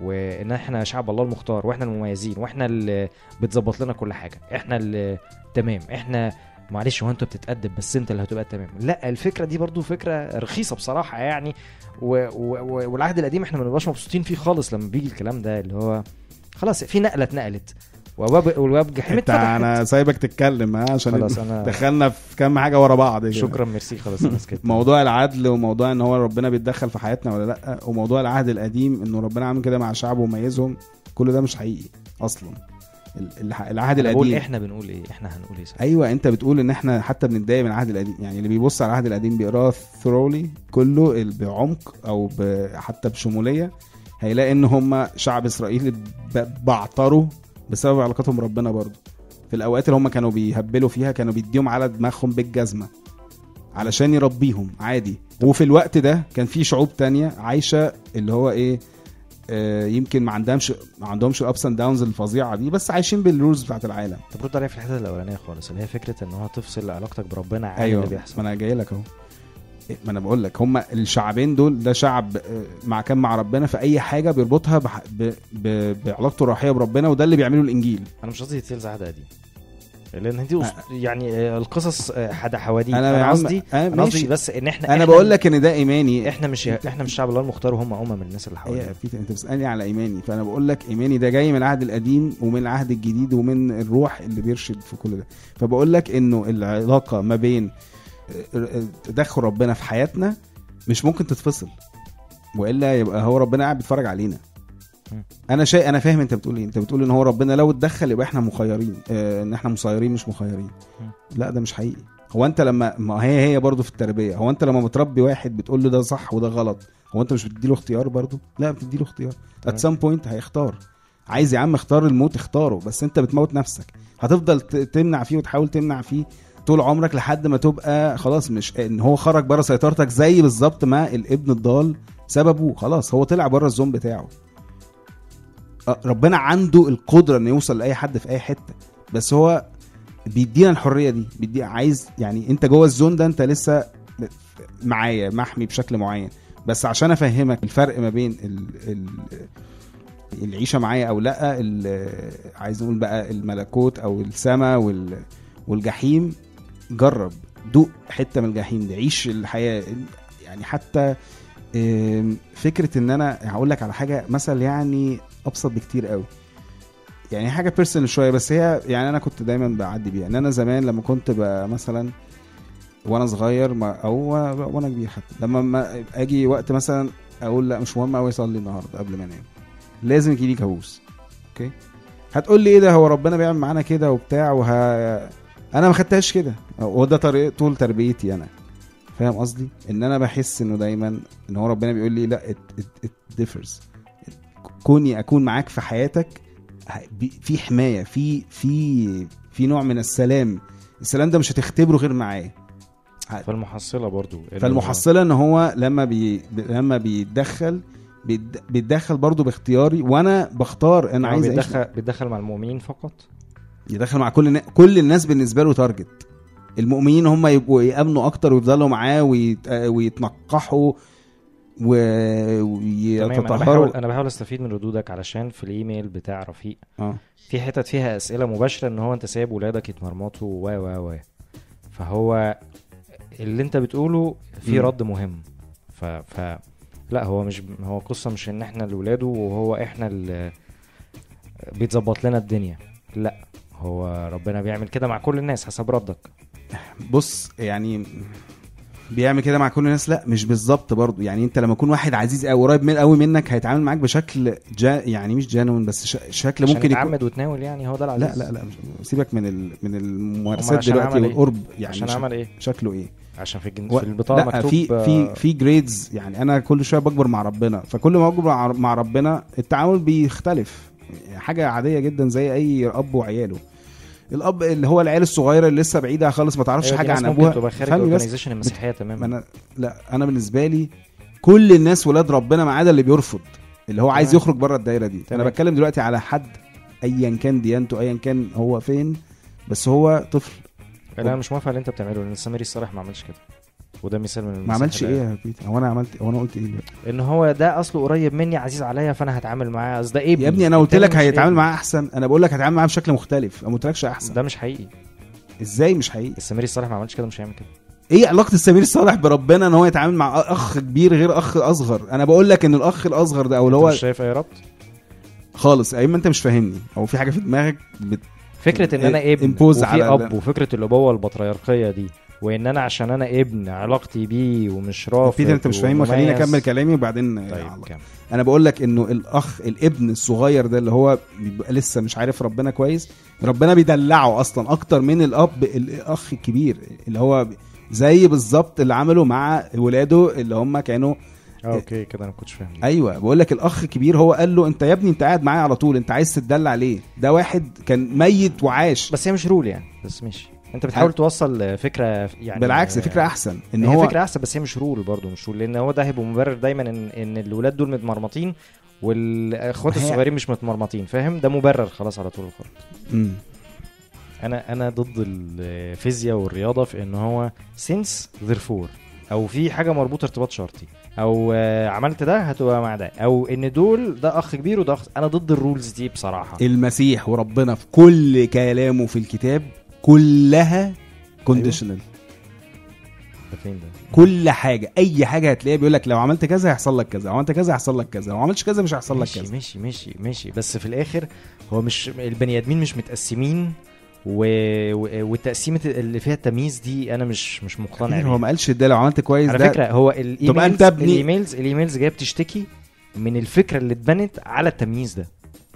وإن إحنا شعب الله المختار وإحنا المميزين وإحنا اللي بتظبط لنا كل حاجة. إحنا اللي تمام. إحنا معلش هو انت بتتأدب بس انت اللي هتبقى تمام. لا الفكرة دي برضو فكرة رخيصة بصراحة يعني و... و... و... والعهد القديم إحنا ما بنبقاش مبسوطين فيه خالص لما بيجي الكلام ده اللي هو خلاص في نقلة اتنقلت وابواب والباب جحيم انت أنا سايبك تتكلم ها عشان خلاص أنا دخلنا في كام حاجة ورا بعض كده. شكرا ميرسي خلاص أنا سكت. موضوع العدل وموضوع إن هو ربنا بيتدخل في حياتنا ولا لأ وموضوع العهد القديم إنه ربنا عامل كده مع شعبه وميزهم كل ده مش حقيقي أصلا. العهد أنا بقول القديم. إحنا بنقول إيه؟ إحنا هنقول إيه أيوه أنت بتقول إن إحنا حتى بنتضايق من العهد القديم. يعني اللي بيبص على العهد القديم بيقراه thoroughly كله بعمق أو. حتى بشمولية. هيلاقي إن هم شعب إسرائيل ب- بعتروا بسبب علاقتهم بربنا برضه. في الأوقات اللي هم كانوا بيهبلوا فيها كانوا بيديهم على دماغهم بالجزمة علشان يربيهم عادي. وفي الوقت ده كان في شعوب تانية عايشة اللي هو إيه؟ يمكن ما عندهمش ما عندهمش ال ups and downs الفظيعة دي بس عايشين بال rules بتاعت العالم. طب رد عليا في الحتة الأولانية خالص اللي هي فكرة إن هو تفصل علاقتك بربنا عن أيوه اللي ما بيحصل أنا جاي لك أهو. ما أنا بقول لك هم الشعبين دول ده شعب آه، مع كان مع ربنا في أي حاجة بيربطها بح... ب... ب... بعلاقته الروحية بربنا وده اللي بيعمله الإنجيل. أنا مش قصدي details عهد قديم لأن دي. يعني آه، القصص آه، حد حواديت أنا قصدي أنا أنا قصدي. بس إن إحنا أنا بقول لك إن ده إيماني إحنا مش إحنا مش شعب الله المختار وهم امم الناس اللي حوالينا بيتر أنت بتسألني على إيماني فأنا بقول لك إيماني ده جاي من العهد القديم ومن العهد الجديد ومن الروح اللي بيرشد في كل ده فبقول لك إنه العلاقة ما بين آه، تدخل ربنا في حياتنا مش ممكن تتفصل وإلا يبقى هو ربنا قاعد بيتفرج علينا. أنا شيء أنا فاهم انت بتقول إيه. انت بتقول ان هو ربنا لو اتدخل يبقى إحنا مخيرين آه ان إحنا مسيرين مش مخيرين. لا ده مش حقيقي. هو انت لما ما هي هي برضه في التربية. هو انت لما بتربي واحد بتقول له ده صح وده غلط هو انت مش بتديله اختيار برضه؟ لا بتديله اختيار. ات سام بوينت هيختار. عايز يا عم اختار الموت اختاره بس انت بتموت نفسك. هتفضل تمنع فيه وتحاول تمنع فيه طول عمرك لحد ما تبقى خلاص مش إن هو خرج بره سيطرتك زي بالظبط ما الابن الضال سببه. خلاص هو طلع بره الزوم بتاعه. آه، ربنا عنده القدرة إنه يوصل لأي حد في أي حتة. بس هو بيدينا الحرية دي بيدي عايز يعني أنت جوه الزون ده أنت لسه معايا محمي بشكل معين. بس عشان أفهمك الفرق ما بين ال ال العيشة معايا أو لأ عايز نقول بقى الملكوت أو السماء وال والجحيم جرب دوق حتة من الجحيم دي عيش الحياة. يعني حتى فكرة إن أنا هقول لك على حاجة مثل يعني أبسط بكتير قوي. يعني حاجة بيرسونال شوية بس هي يعني أنا كنت دايما بعدي بيها. إن أنا زمان لما كنت بقى مثلا وأنا صغير ما أو وأنا كبير حتى لما ما أجي وقت مثلا أقول لا مش مهم قوي اصلي النهارده قبل ما أنام. لازم يجي لي كابوس أوكي؟ هتقول لي إيه ده؟ هو ربنا بيعمل معانا كده وبتاع وه... أنا ما خدتهاش كده. هو ده طريق طول تربيتي أنا. فاهم قصدي؟ إن أنا بحس إنه دايما إن هو ربنا بيقول لي لا it differs. كوني أكون معاك في حياتك في حماية في في في نوع من السلام. السلام ده مش هتختبره غير معايا فالمحصلة برضو فالمحصلة إن هو لما بي لما بيتدخل بيت- بيتدخل برضه باختياري وأنا بختار أنا هو عايز بيتدخل بيتدخل مع المؤمنين فقط؟ يدخل مع كل الناس كل الناس بالنسبة له target المؤمنين هم يبقوا يأمنوا أكتر ويفضلوا معاه ويت... ويتنقحوا. و... تمام أنا ويتطهروا بحاول أنا بحاول أستفيد من ردودك علشان في الإيميل بتاع رفيق. آه. في حتت فيها أسئلة مباشرة إن هو أنت سايب ولادك يتمرمطوا و و و. فهو اللي أنت بتقوله في. رد مهم. ف, ف لا هو مش هو قصة مش إن إحنا اللي ولاده وهو إحنا اللي بيتظبط لنا الدنيا. لا هو ربنا بيعمل كده مع كل الناس حسب ردك. بص يعني بيعمل كده مع كل الناس؟ لا مش بالظبط برضه. يعني انت لما يكون واحد عزيز قوي قريب من قوي منك هيتعامل معاك بشكل جا يعني مش جانون بس ش... شكل عشان ممكن يكون يتعمد وتناول يعني هو ده العزيز. لا لا لا. سيبك من ال... من الممارسات عشان دلوقتي إيه؟ والقرب. يعني عشان. عمل إيه؟ شكله إيه؟ عشان في الجن... و- في البطاقة لا مكتوب في في في grades يعني أنا كل شوية بكبر مع ربنا. فكل ما بكبر مع ربنا التعامل بيختلف. حاجة عادية جدا زي أي اب وعياله. الأب اللي هو العيال الصغيرة اللي لسه بعيدة خالص ما تعرفش أيوة، حاجة عن أبوها. تبقى خارج organization المسيحية ما تماما. أنا لا أنا بالنسبة لي كل الناس ولاد ربنا ما عدا اللي بيرفض اللي هو عايز. يخرج بره الدايرة دي. تمام. أنا بتكلم دلوقتي على حد ايا كان ديانته ايا كان هو فين بس هو طفل. أنا مش موافق على اللي أنت بتعمله لأن السامري الصالح ما عملش كده. وده مثال من ما عملش إيه يا بيتر هو أنا عملت هو أنا قلت إيه دلوقتي؟ إن هو ده أصله قريب مني عزيز عليا فأنا هتعامل معاه. أصل ده إبني. يا ابني أنا قلت لك هيتعامل. معاه أحسن. أنا بقول لك هتعامل معاه بشكل مختلف. أنا ما قلتلكش أحسن. ده مش حقيقي. إزاي مش حقيقي؟ السامري الصالح ما عملش كده مش هيعمل كده. إيه علاقة السمير الصالح بربنا إن هو يتعامل مع أخ كبير غير أخ اصغر أنا بقول لك إن الأخ الأصغر ده أو اللي هو مش شايف أي ربط؟ خالص. أيما أنت مش فاهمني. أو في حاجة في دماغك بت... فكرة إن أنا ابن وفي على أب وفكرة الأبوة البطريركيه دي. وإن أنا عشان أنا ابن علاقتي بيه ومش رافض بيتر أنت مش فاهمني خليني. أكمل كلامي وبعدين طيب. كمل. أنا بقول لك إنه الأخ الابن الصغير ده اللي هو بيبقى لسه مش عارف ربنا كويس ربنا بيدلعه أصلا أكتر من الأب الأخ الكبير اللي هو زي بالظبط اللي عمله مع ولاده اللي هم كانوا آه، okay كده أنا ما كنتش فاهم أيوه بقول لك الأخ الكبير هو قال له أنت يا ابني أنت قاعد معايا على طول أنت عايز تدلع ليه؟ ده واحد كان ميت وعاش. بس هي مش rule يعني بس ماشي. انت بتحاول أنا- توصل فكرة يعني بالعكس فكرة أحسن إن هي هو فكرة أحسن بس هي مش rule برضه مش rule لأن هو ده هيبقى مبرر دايما إن إن الولاد دول متمرمطين والأخوات الصغيرين مش متمرمطين فاهم؟ ده مبرر خلاص على طول الخط. أنا أنا ضد الفيزياء والرياضة في إن هو since therefore أو في حاجة مربوطة ارتباط شرطي أو آه، عملت ده هتبقى مع ده أو إن دول ده أخ كبير وده أخ أنا ضد ال rules دي بصراحة. المسيح وربنا في كل كلامه في الكتاب كلها conditional فين ده؟ كل حاجة أي حاجة هتلاقيها بيقول لك لو عملت كذا هيحصل لك كذا لو عملت كذا هيحصل لك كذا لو عملتش كذا مش هيحصل لك كذا. ماشي ماشي ماشي. بس في الآخر هو مش البني آدمين مش متقسمين و... و... والتقسيمه اللي فيها التمييز دي أنا مش مش مقتنع هو بيها. ما قالش ده لو عملت كويس على ده فكرة هو ال emails أنت ابني- الايميلز الايميلز جاية بتشتكي من الفكرة اللي اتبنت على التمييز ده.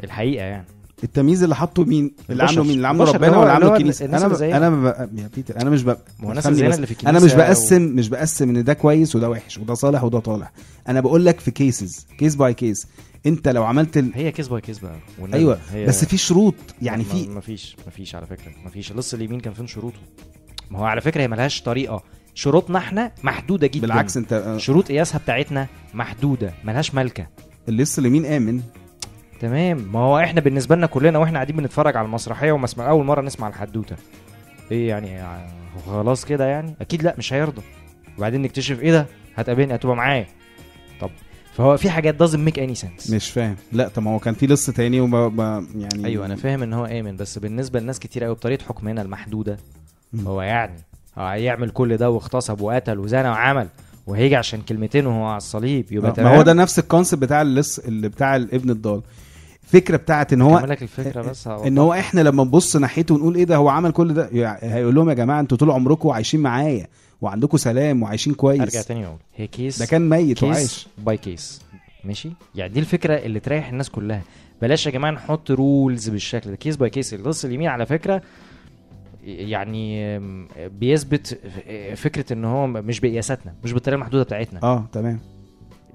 الحقيقة يعني. التمييز اللي حطه مين؟ اللي. عامله مين؟ اللي عامله ربنا ولا عامله الكنيسه أنا ب... أنا ب... يا بيتر أنا مش ب... اللي في أنا مش بقسم مش بقسم إن ده كويس وده وحش وده صالح وده طالح أنا بقول لك في cases case by case أنت لو عملت ال... هي case by case بقى. والنبي. أيوه هي بس في شروط. يعني في ما فيش ما فيش على فكرة. ما فيش. لص اليمين كان فين شروطه؟ ما هو على فكرة هي ملهاش طريقة. شروطنا إحنا محدودة جدا. بالعكس انت شروط قياسها بتاعتنا محدودة ملهاش ملكة. لسه اليمين آمن. تمام. ما هو إحنا بالنسبة لنا كلنا وإحنا قاعدين بنتفرج على المسرحية ومسمع أول مرة نسمع الحدوتة. إيه يعني؟ خلاص كده يعني؟ أكيد لأ مش هيرضى. وبعدين نكتشف إيه ده؟ هتقابلني هتبقى معايا. طب فهو في حاجات doesn't make any sense. مش فاهم. لأ طب ما هو كان في لص تاني وما ما- يعني أيوه أنا فاهم إن هو آمن بس بالنسبة لناس كتير قوي بطريقة حكمنا المحدودة. هو يعني هيعمل كل ده واغتصب وقتل وزنى وعمل وهيجي عشان كلمتين وهو على الصليب يبقى تمام ما هو ده نفس ال concept بتاع اللص اللي بتاع الابن الضال. فكره بتاعت إن هو لك الفكرة بس هوضح. إن هو إحنا لما نبص ناحيته ونقول إيه ده هو عمل كل ده؟ يعني هيقول لهم يا جماعة أنتوا طول عمركم عايشين معايا وعندكم سلام وعايشين كويس. أرجع تاني أقول هي case ده كان ميت case وعايش. by case ماشي؟ يعني دي الفكرة اللي تريح الناس كلها. بلاش يا جماعة نحط rules بالشكل ده. case by case اللص اليمين على فكرة يعني بيثبت فكرة إن هو مش بقياساتنا مش بالطريقة المحدودة بتاعتنا. آه تمام.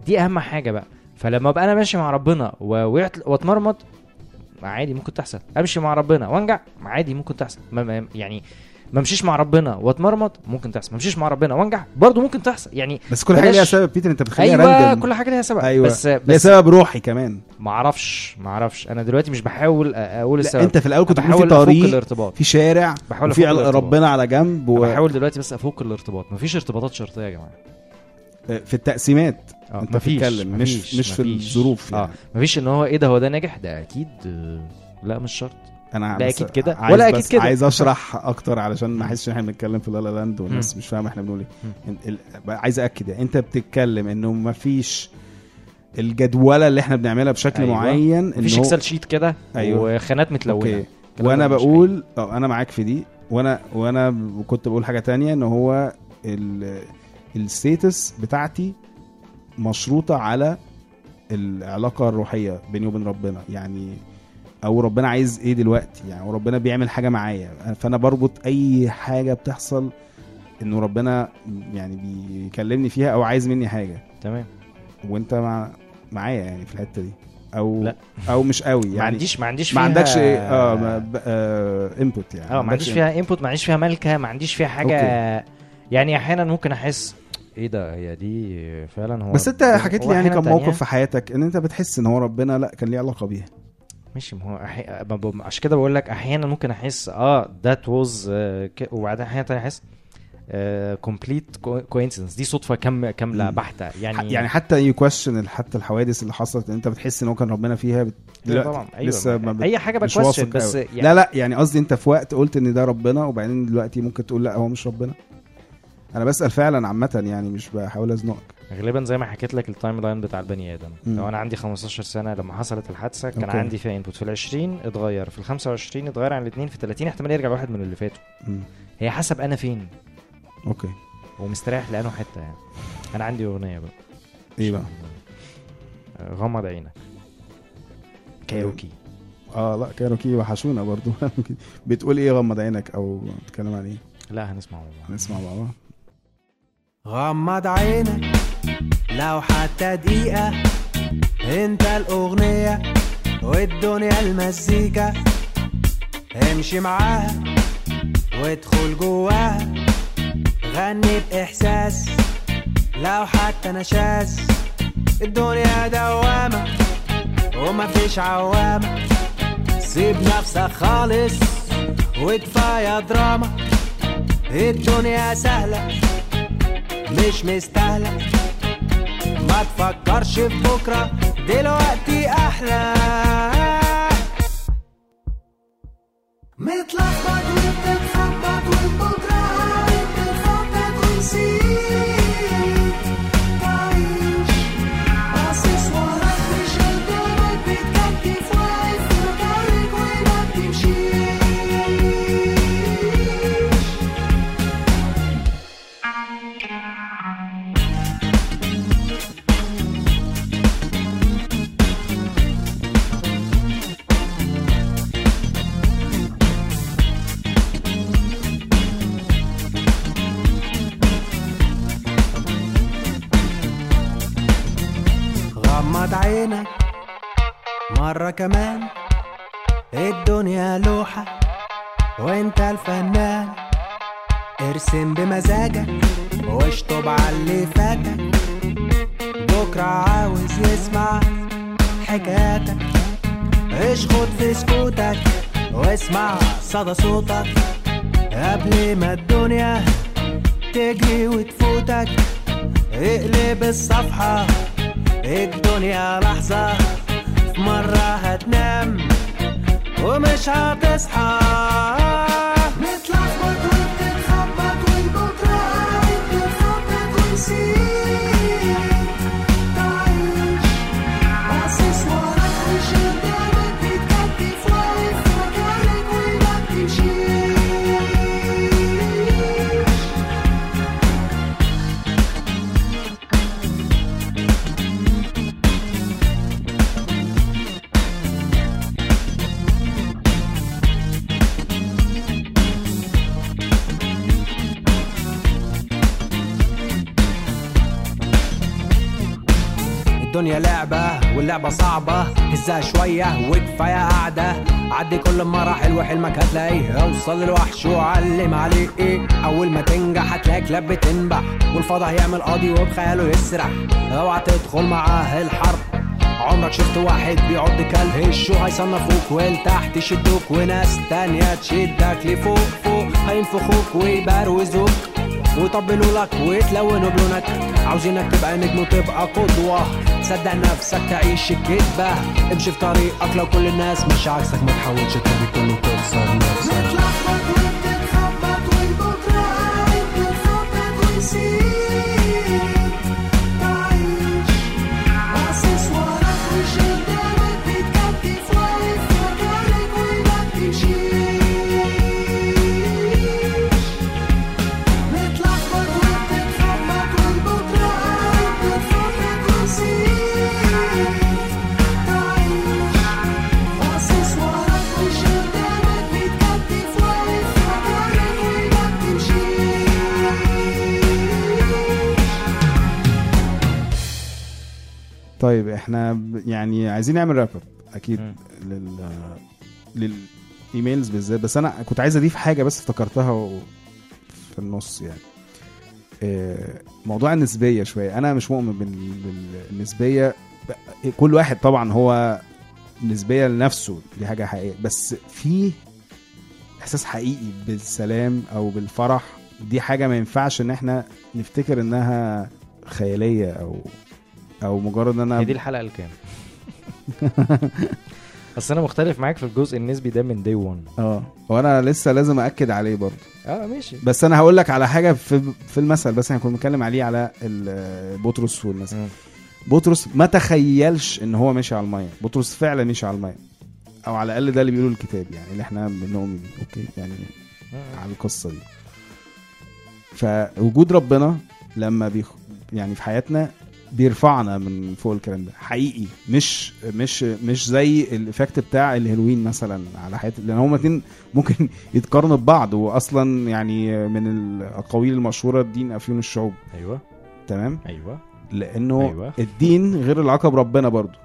دي أهم حاجة بقى. فلما ابقى أنا ماشي مع ربنا واتمرمط عادي ممكن تحصل. أمشي مع ربنا وأنجع عادي ممكن تحصل. يعني ما امشيش مع ربنا واتمرمط ممكن تحصل. ما امشيش مع ربنا وأنجع برضه ممكن تحصل. يعني بس كل حاجة ليها سبب. بيتر أنت بتخليها أيوه random كل حاجة ليها سبب. أيوه. بس ليها بس سبب روحي كمان. ما أعرفش ما أعرفش. أنا دلوقتي مش بحاول أقول السبب. أنت في الأول كنت بتقول في طريق الارتباط. في شارع بحاول الارتباط. ربنا على جنب و... بحاول دلوقتي بس أفك الارتباط. مفيش ارتباطات شرطية يا جماعة. في التقسيمات. آه أنت مفيش بتتكلم مش مفيش مش في. الظروف آه يعني. مفيش إن هو إيه ده هو ده ناجح؟ ده أكيد آه، لا مش شرط. أنا لا بس أكيد كده، ولا بس أكيد كده. عايز (laughs) أشرح أكتر علشان ما أحسش إن إحنا بنتكلم في la la land والناس مش فاهمة إحنا بنقول إيه. عايز اكد يعني أنت بتتكلم إنه ما فيش الجدولة اللي إحنا بنعملها بشكل أيوة. معين مفيش اكسل شيت كده أيوة. وخانات متلونة. وأنا بقول آه أنا معاك في دي. وأنا وأنا كنت بقول حاجة تانية إن هو ال- status بتاعتي مشروطة على العلاقة الروحية بيني وبين ربنا. يعني أو ربنا عايز إيه دلوقتي؟ يعني ربنا بيعمل حاجة معايا. فأنا بربط أي حاجة بتحصل إنه ربنا يعني بيكلمني فيها أو عايز مني حاجة. تمام. وأنت مع معايا يعني في الحتة دي. أو لا. أو مش قوي. يعني ما عنديش ما عنديش ما فيها عندكش إيه آه ما- ب- آه input يعني. آه ما عنديش فيها input ما عنديش فيها ملكة ما عنديش فيها حاجة okay. يعني أحيانا ممكن أحس إيه ده هي دي فعلا هو بس انت حكيت لي يعني كم موقف في حياتك ان انت بتحس ان هو ربنا لا كان ليه علاقة بيها. ماشي ما هو أحي... عشان كده بقول لك أحيانا ممكن أحس آه that was وبعدين أحيانا تاني أحس complete coincidence دي صدفة كام كاملة. بحتة. يعني, يعني حتى ي question حتى الحوادث اللي حصلت إن أنت بتحس إن هو كان ربنا فيها بت... لا دلوقتي طبعا أيوه لسه ما بت... أي حاجة ب question بس. يعني لا لا يعني قصدي أنت في وقت قلت إن ده ربنا وبعدين دلوقتي ممكن تقول لا هو مش ربنا. أنا بسأل فعلا عامة يعني مش بحاول أزنقك. غالبا زي ما حكيت لك ال timeline بتاع البني آدم. مم. لو أنا عندي 15 سنة لما حصلت الحادثة كان okay. عندي فيها input في ال 20 اتغير في ال 25 اتغير عن الاثنين في ال 30 احتمال يرجع لواحد من اللي فاتوا. هي حسب أنا فين. okay. ومستريح لأنه حتة يعني. أنا عندي أغنية بقى. إيه بقى؟ آه، غمض عينك. كايروكي. آه لا كايروكي وحشونا برضو. (laughs) بتقول إيه غمض عينك أو بتتكلم عن إيه؟ لا هنسمع مع بعض. نسمع مع بعض. غمض عينك. لو حتى دقيقة انت الأغنية والدنيا المزيكا. امشي معاها وادخل جواها. غني بإحساس لو حتى نشاز الدنيا دوامة ومفيش عوامة. سيب نفسك خالص وكفاية دراما. الدنيا سهلة. مش مستاهلة. ما تفكرش في بكرة دلوقتي أحلى. صدى صوتك قبل ما الدنيا تجري وتفوتك. اقلب الصفحة الدنيا لحظة. في مرة هتنام ومش هتصحى. الدنيا لعبة واللعبة صعبة. هزها شوية وكفاية قعدة عدي كل مراحل وحلمك هتلاقيه. أوصل للوحش وعلم عليه. إيه أول ما تنجح هتلاقي كلاب بتنبح. والفضا هيعمل قاضي وبخياله يسرح. أوعى تدخل معاه الحرب عمرك شفت واحد بيعض كلب. الشو هيصنفوك ولتحت يشدوك. وناس تانية تشدك لفوق فوق. هينفخوك ويبروزوك. ويطبلوا لك ويتلونوا بلونك. عاوزينك تبقى نجم وتبقى قدوة. صدق نفسك تعيش الكدبة امشي في طريقك لو كل الناس مش عكسك ما تحاولش ترضي كله تكسر نفسك. طيب إحنا يعني عايزين نعمل wrap up أكيد. لل لل emails بالذات. بس أنا كنت عايز أضيف حاجة بس افتكرتها و... في النص يعني. آه، موضوع النسبية شوية. أنا مش مؤمن بال- بالنسبية. كل واحد طبعا هو نسبية لنفسه. دي حاجة حقيقية. بس في إحساس حقيقي بالسلام أو بالفرح. دي حاجة ما ينفعش إن إحنا نفتكر إنها خيالية أو أو مجرد إن أنا هي دي الحلقة الكام بس (laughs) أنا مختلف معاك في الجزء النسبي ده من دي 1 آه. وأنا لسه لازم ااكد عليه برضه. آه ماشي. بس أنا هقول لك على حاجة في في المثل بس إحنا كنا بنتكلم عليه على بطرس والمثل. بطرس ما تخيلش إن هو ماشي على المية. بطرس فعلا مشي على المية. أو على الأقل ده اللي بيقوله الكتاب يعني اللي إحنا بنؤمن بيه. أوكي؟ يعني آه. على القصة دي. فوجود ربنا لما بيخ... يعني في حياتنا بيرفعنا من فوق الكلام ده. حقيقي. مش مش مش زي ال effect بتاع الهيروين مثلا على حياتي لأن هما اتنين ممكن (laughs) يتقارنوا ببعض واصلا يعني من الأقاويل المشهورة الدين أفيون الشعوب. أيوه. تمام؟ أيوه. لأنه أيوة. الدين غير العلاقه بربنا برضو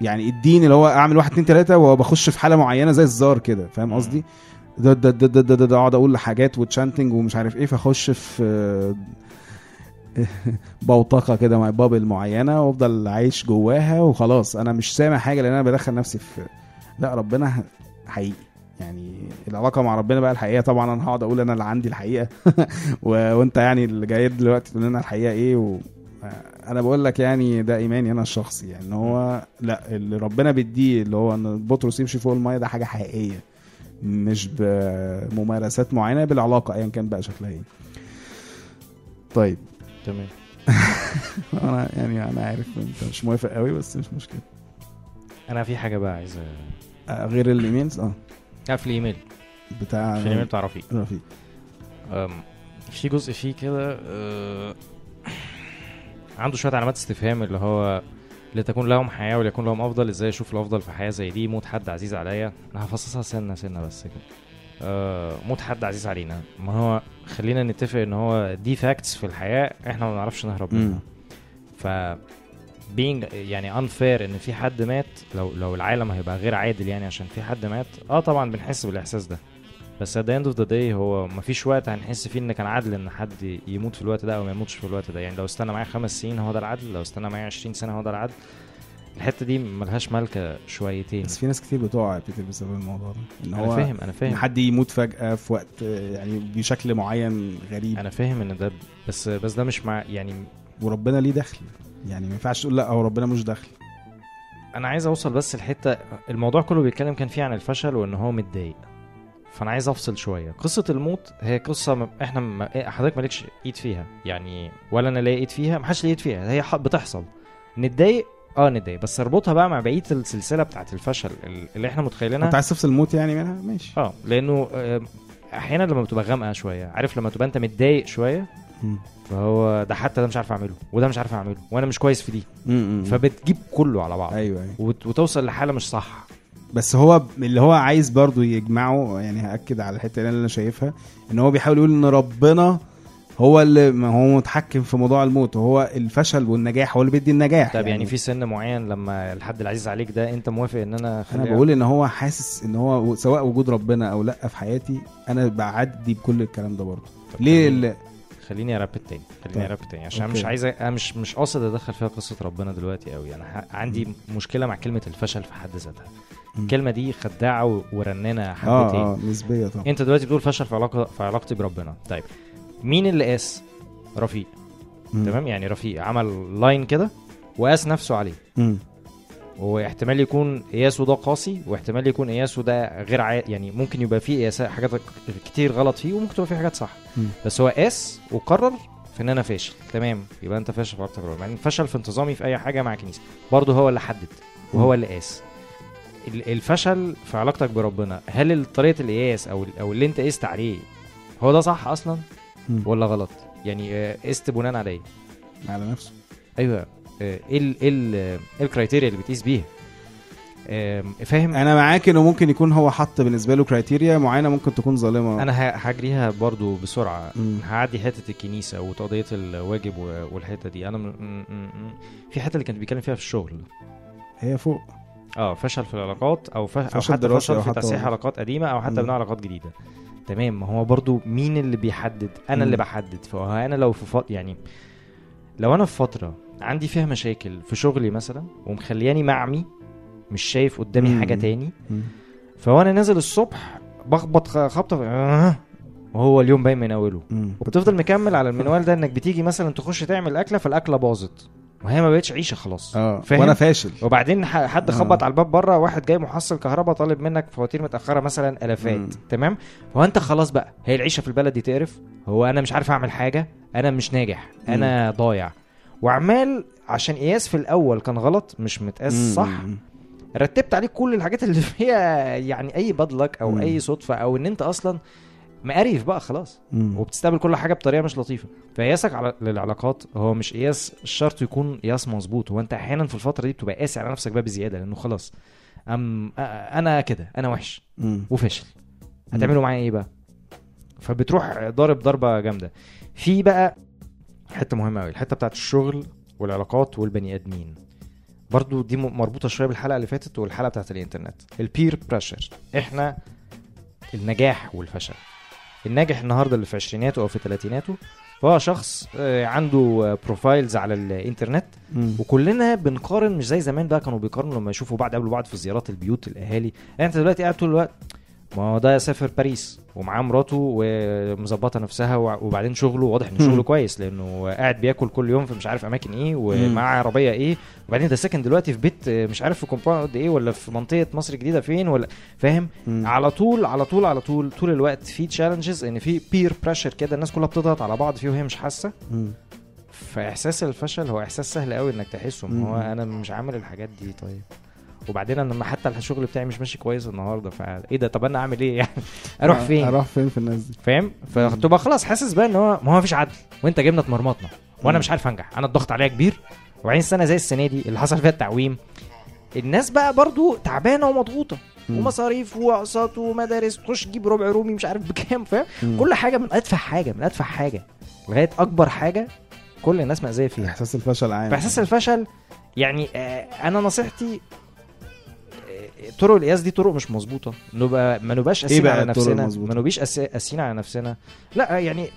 يعني الدين اللي هو أعمل واحد اتنين تلاتة وهو بخش في حالة معينة زي الزار كده. فاهم. قصدي؟ ده ده ده ده ده, اقعد أقول حاجات وتشانتنج ومش عارف إيه فأخش في (laughs) بوتقة كده مع بابل معينة وأفضل عايش جواها وخلاص. أنا مش سامع حاجة لأن أنا بدخل نفسي في لا ربنا حقيقي. يعني العلاقة مع ربنا بقى الحقيقة طبعا أنا هقعد أقول أنا اللي عندي الحقيقة. (laughs) و... وأنت يعني اللي جاي دلوقتي تقول لنا الحقيقة إيه و... أنا بقول لك يعني ده إيماني أنا الشخصي. يعني هو لا اللي ربنا بيديه اللي هو إن بطرس يمشي فوق المية ده حاجة حقيقية. مش بممارسات معينة بالعلاقة ايا كان بقى شكلها إيه. طيب. تمام. (laughs) أنا يعني أنا عارف أنت مش موافق قوي بس مش مشكلة. أنا في حاجة بقى عايز آه، غير الإيميلز؟ آه. في الإيميل. بتاع في الإيميل بتاع رفيق. رفيق. في جزء فيه كده أه، عنده شوية علامات استفهام اللي هو لتكون لهم حياة وليكن لهم أفضل إزاي أشوف الأفضل في حياة زي دي؟ موت حد عزيز عليا. أنا هفصصها سنة سنة بس كده. أه، موت حد عزيز علينا. ما هو خلينا نتفق إن هو دي فاكتس في الحياة إحنا ما بنعرفش نهرب. منها. ف being يعني unfair إن في حد مات لو لو العالم هيبقى غير عادل يعني عشان في حد مات آه طبعا بنحس بالإحساس ده. بس at the end of the day هو مفيش وقت هنحس فيه إن كان عدل إن حد يموت في الوقت ده أو ما يموتش في الوقت ده. يعني لو استنى معايا خمس سنين هو ده العدل لو استنى معايا 20 سنة هو ده العدل. الحتة دي ملهاش ملكة شويتين. بس في ناس كتير بتقع بيتر بسبب الموضوع ده. إن أنا هو فاهم أنا فاهم. إن حد يموت فجأة في وقت يعني بشكل معين غريب. أنا فاهم إن ده بس بس ده مش مع يعني وربنا ليه دخل؟ يعني ما ينفعش تقول لا هو ربنا مش دخل. أنا عايز أوصل بس الحتة الموضوع كله بيتكلم كان فيه عن الفشل وإن هو متضايق. فأنا عايز أفصل شوية. قصة الموت هي قصة م... إحنا م... إيه، حضرتك مالكش إيد فيها. يعني ولا أنا ليا إيد فيها محدش ليه إيد فيها. هي بتحصل. نتضايق آه نتضايق. بس اربطها بقى مع بقية السلسلة بتاعت الفشل ال- اللي إحنا متخيلينها. انت عايز تفصل الموت يعني منها؟ ماشي. آه لأنه آه، أحيانا لما بتبقى غامقة شوية عارف لما تبقى أنت متضايق شوية. فهو ده حتى ده مش عارف أعمله وده مش عارف أعمله وأنا مش كويس في دي. فبتجيب كله على بعض. أيوه وت- وتوصل لحالة مش صح. بس هو اللي هو عايز برضو يجمعه يعني هأكد على الحتة اللي أنا شايفها إن هو بيحاول يقول إن ربنا هو اللي ما هو متحكم في موضوع الموت وهو الفشل والنجاح هو اللي بيدي النجاح. طب يعني في سن معين لما الحد العزيز عليك ده انت موافق ان أنا أنا بقول إن هو حاسس إن هو سواء وجود ربنا أو لأ في حياتي أنا بعدي بكل الكلام ده برضه. ليه خليني- اربط تاني خليني طيب. اربط تاني عشان أنا أوكي. مش عايز أ- أنا مش مش قاصد أدخل فيها قصة ربنا دلوقتي قوي أنا ح- عندي مشكلة مع كلمة الفشل في حد ذاتها. الكلمة دي خداعة ورنانة آه حبتين. آه نسبية طبعا. أنت دلوقتي بتقول فشل في علاقه في علاقتي بربنا. طيب مين اللي قاس؟ رفيق. تمام؟ يعني رفيق عمل لاين كده وقاس نفسه عليه. مم. واحتمال يكون قياسه ده قاسي واحتمال يكون قياسه ده غير عا... يعني ممكن يبقى فيه قياسات حاجات كتير غلط فيه وممكن تبقى فيه حاجات صح. مم. بس هو قاس وقرر في إن أنا فاشل. تمام؟ يبقى أنت فاشل في علاقتك بربنا يعني فشل في انتظامي في أي حاجة مع كنيسة. برضه هو اللي حدد. وهو اللي قاس. ال- الفشل في علاقتك بربنا هل طريقة القياس أو أو اللي أنت قست عليه هو ده صح أصلا. ولا غلط؟ يعني آه، قست بناء على إيه؟ على نفسه. أيوه. آه، إيه ال- إيه ال- ال criteria اللي بتقيس بيها. فاهم؟ أنا معاك إنه ممكن يكون هو حط بالنسبة له criteria معينة ممكن تكون ظالمة. أنا هجريها برضو بسرعة. مم. هعدي حتة الكنيسة وتقضية الواجب والحتة دي. أنا م... م... م... في حتة اللي كان بيتكلم فيها في الشغل. هي فوق. آه فشل في العلاقات أو, ف... أو فشل حتى دراسي فشل أو في حتى تصحيح. علاقات قديمة أو حتى. بناء علاقات جديدة. تمام ما هو برضو مين اللي بيحدد أنا. اللي بحدد فهو أنا لو في فط... يعني لو أنا في فترة عندي فيها مشاكل في شغلي مثلا ومخلياني معمي مش شايف قدامي مم. حاجة تاني مم. فهو أنا نازل الصبح بخبط خبطة آه، وهو اليوم باين من أوله. وبتفضل مكمل على المنوال ده إنك بتيجي مثلا تخش تعمل أكلة فالأكلة باظت وهي ما بقتش عيشة خلاص آه فاهم؟ وأنا فاشل وبعدين حد آه. خبط على الباب بره واحد جاي محصل كهرباء طالب منك فواتير متأخرة مثلا آلافات مم. تمام هو أنت خلاص بقى هي العيشة في البلد دي تقرف هو أنا مش عارف أعمل حاجة أنا مش ناجح أنا ضايع وعمال عشان قياس في الأول كان غلط مش متقاس مم. صح رتبت عليك كل الحاجات اللي (laughs) فيها يعني أي بدلك أو مم. أي صدفة أو إن أنت أصلا مقريف بقى خلاص. مم. وبتستقبل كل حاجة بطريقة مش لطيفة. فقياسك على للعلاقات هو مش قياس شرط يكون قياس مظبوط. هو انت أحيانا في الفترة دي بتبقى قاسي على نفسك بقى بزيادة لأنه خلاص أم أنا كده أنا وحش مم. وفاشل هتعملوا معايا إيه بقى؟ فبتروح ضارب ضربة جامدة. في بقى حتة مهمة قوي الحتة بتاعت الشغل والعلاقات والبني آدمين. برضو دي مربوطة شوية بالحلقة اللي فاتت والحلقة بتاعت الإنترنت. ال peer pressure إحنا النجاح والفشل. الناجح النهارده اللي في عشريناته أو في ثلاثيناته فهو شخص آه، عنده profiles على الإنترنت مم. وكلنا بنقارن مش زي زمان بقى كانوا بيقارنوا لما يشوفوا بعض قبل بعض في زيارات البيوت الأهالي يعني أنت دلوقتي قاعد طول الوقت ما هو ده سافر باريس ومعاه مراته ومظبطة نفسها وبعدين شغله واضح إن شغله. كويس لأنه قاعد بياكل كل يوم في مش عارف أماكن إيه ومعاه عربية إيه وبعدين ده ساكن دلوقتي في بيت مش عارف في compound إيه ولا في منطقة مصر الجديدة فين ولا فاهم. على طول على طول على طول طول الوقت في challenges إن في peer pressure كده الناس كلها بتضغط على بعض فيه وهي مش حاسة. فإحساس الفشل هو إحساس سهل قوي إنك تحسه هو. أنا مش عامل الحاجات دي طيب وبعدين أنا لما حتى الشغل بتاعي مش ماشي كويس النهارده فايه ده؟ طب أنا أعمل إيه يعني؟ (laughs) أروح فين؟ أروح فين في الناس دي؟ فاهم؟ فتبقى خلاص حاسس بقى إن هو ما هو مفيش عدل وأنت جبنا اتمرمطنا وأنا. مش عارف أنجح أنا الضغط عليا كبير وبعدين السنة زي السنة دي اللي حصل فيها التعويم الناس بقى برضو تعبانة ومضغوطة. ومصاريف وأقساط ومدارس تخش تجيب ربع رومي مش عارف بكام فاهم. كل حاجة من أتفه حاجة من أتفه حاجة لغاية أكبر حاجة كل الناس مأذية فيها. إحساس الفشل عام. فإحساس الفشل يعني آه، أنا نصيحتي طرق القياس دي طرق مش مظبوطة نبقى ما نبقاش إيه قاسيين بقى على نفسنا؟ ما قاسي- قاسيين على نفسنا لا يعني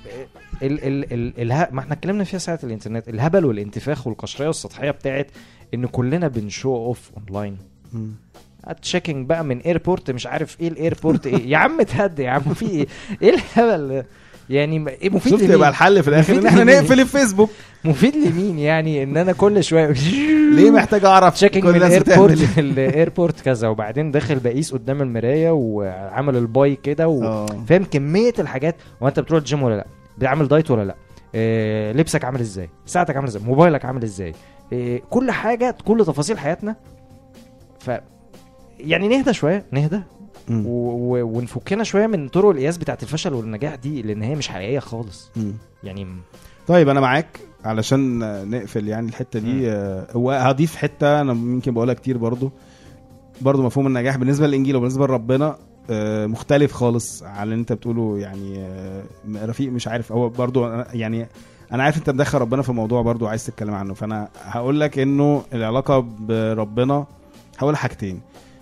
ال ال ال اله... ما إحنا اتكلمنا فيها ساعة الإنترنت الهبل والانتفاخ والقشرية والسطحيه بتاعت إن كلنا بن show off online. check-in بقى من airport مش عارف إيه ال airport إيه يا عم تهدي يا عم في إيه إيه الهبل؟ يعني إيه مفيد شفت؟ يبقى الحل في الآخر إن إحنا؟ نقفل الفيسبوك مفيد لمين يعني إن أنا كل شوية (laughs) ليه محتاج أعرف (laughs) check-in كل من ال airport (laughs) ال airport كذا وبعدين داخل بقيس قدام المراية وعامل ال bi كده و... آه. فاهم كمية الحاجات. وانت بتروح الجيم ولا لأ؟ بتعمل دايت ولا لأ؟ إيه لبسك عامل إزاي؟ ساعتك عامل إزاي؟ موبايلك عامل إزاي؟ إيه كل حاجة كل تفاصيل حياتنا. ف يعني نهدى شوية نهدى. و... ونفكنا شوية من طرق القياس بتاعت الفشل والنجاح دي لأن هي مش حقيقية خالص. مم. يعني طيب أنا معاك. علشان نقفل يعني الحتة. دي. آه، وهضيف حتة أنا يمكن بقولها كتير برضو. برضو مفهوم النجاح. بالنسبة للإنجيل وبالنسبة لربنا آه، مختلف خالص على اللي أنت بتقوله يعني. آه، رفيق مش عارف. هو برضو يعني أنا عارف أنت مدخل ربنا في الموضوع برضو عايز تتكلم عنه. فأنا هقول لك إنه العلاقة بربنا هقول حاجتين.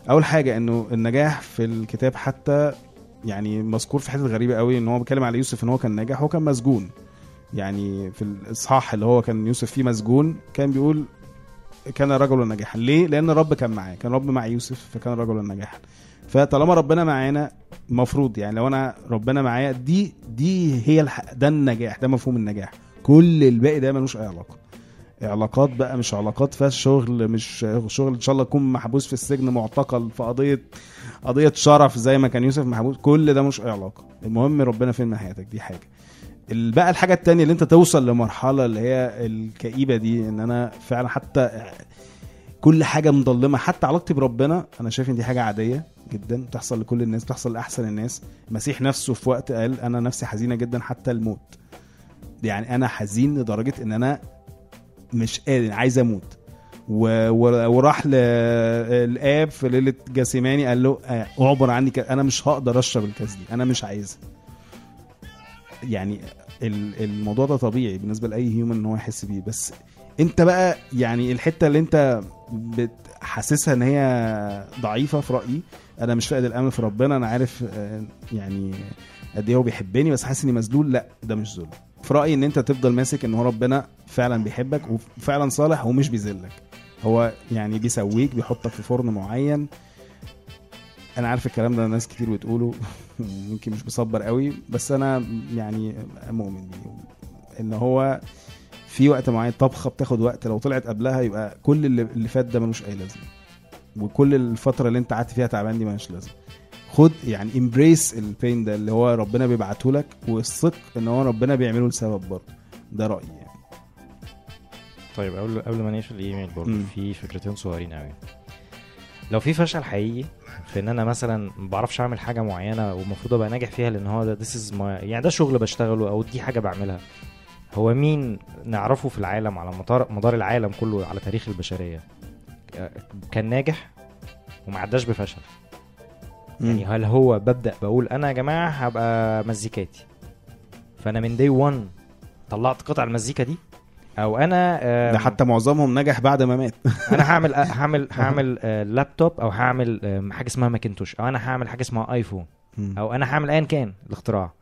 أول حاجة إنه النجاح في الكتاب حتى يعني مذكور في حتة غريبة قوي إن هو بيتكلم على يوسف إن هو كان ناجح هو كان مسجون. يعني في الإصحاح اللي هو كان يوسف فيه مسجون كان بيقول كان رجلا ناجحا. ليه؟ لأن الرب كان معاه كان الرب مع يوسف فكان رجلا ناجحا. فطالما ربنا معانا المفروض يعني لو أنا ربنا معايا دي دي هي الح... ده النجاح ده مفهوم النجاح. كل الباقي ده ملوش أي علاقة. علاقات بقى مش علاقات فيها شغل مش شغل إن شاء الله يكون محبوس في السجن معتقل في قضية قضية شرف زي ما كان يوسف محبوس. كل ده مش أي علاقة. المهم ربنا فين من حياتك؟ دي حاجة. بقى الحاجة التانية اللي انت توصل لمرحلة اللي هي الكئيبة دي ان أنا فعلا حتى كل حاجة مضلمه حتى علاقتي بربنا أنا شايف ان دي حاجة عادية جدا بتحصل لكل الناس بتحصل لأحسن الناس. المسيح نفسه في وقت قال أنا نفسي حزينة جدا حتى الموت. يعني أنا حزين لدرجة إن أنا مش قادر عايز أموت. و... و... وراح للاب في ليلة جاسيماني قال له آه، اعبر عني ك... أنا مش هقدر أشرب الكاس دي أنا مش عايزها. يعني ال- الموضوع ده طبيعي بالنسبة لأي هيومن إن هو يحس بيه. بس أنت بقى يعني الحتة اللي أنت بتحسسها إن هي ضعيفة في رأيي أنا مش فاقد الأمل في ربنا أنا عارف آه، يعني قد إيه هو بيحبني بس حاسس إني مذلول لأ ده مش ذل. في رأيي إن أنت تفضل ماسك إن هو ربنا فعلا بيحبك وفعلا صالح ومش بيذلك. هو يعني بيسويك بيحطك في فرن معين أنا عارف الكلام ده ناس كتير بتقوله (laughs) يمكن مش بصبر قوي بس أنا يعني مؤمن بيه. إن هو في وقت معين طبخة بتاخد وقت لو طلعت قبلها يبقى كل اللي, اللي فات ده ملوش أي لازمة. وكل الفترة اللي أنت قعدت فيها تعبان دي ملهاش لازمة. خد يعني امبريس البين ده اللي هو ربنا بيبعته لك والثق إن هو ربنا بيعمله لسبب برضه. ده رأيي يعني. طيب قبل قبل ما نقفل الإيميل برضه. في فكرتين صغيرين قوي لو في فشل حقيقي في إن أنا مثلا ما بعرفش أعمل حاجة معينة ومفروض أبقى ناجح فيها لأن هو ده is my يعني ده شغل بشتغله أو دي حاجة بعملها. هو مين نعرفه في العالم على مدار مدار العالم كله على تاريخ البشرية؟ كان ناجح وما عداش بفشل. يعني هل هو ببدأ بقول أنا يا جماعة هبقى مزيكاتي؟ فأنا من دي 1 طلعت قطع المزيكا دي أو أنا آه، ده حتى معظمهم نجح بعد ما مات. (laughs) أنا هعمل (laughs) هعمل هعمل آه، لابتوب أو هعمل آه، حاجة اسمها ماكنتوش أو أنا هعمل حاجة اسمها آيفون أو أنا هعمل ايا كان الاختراع.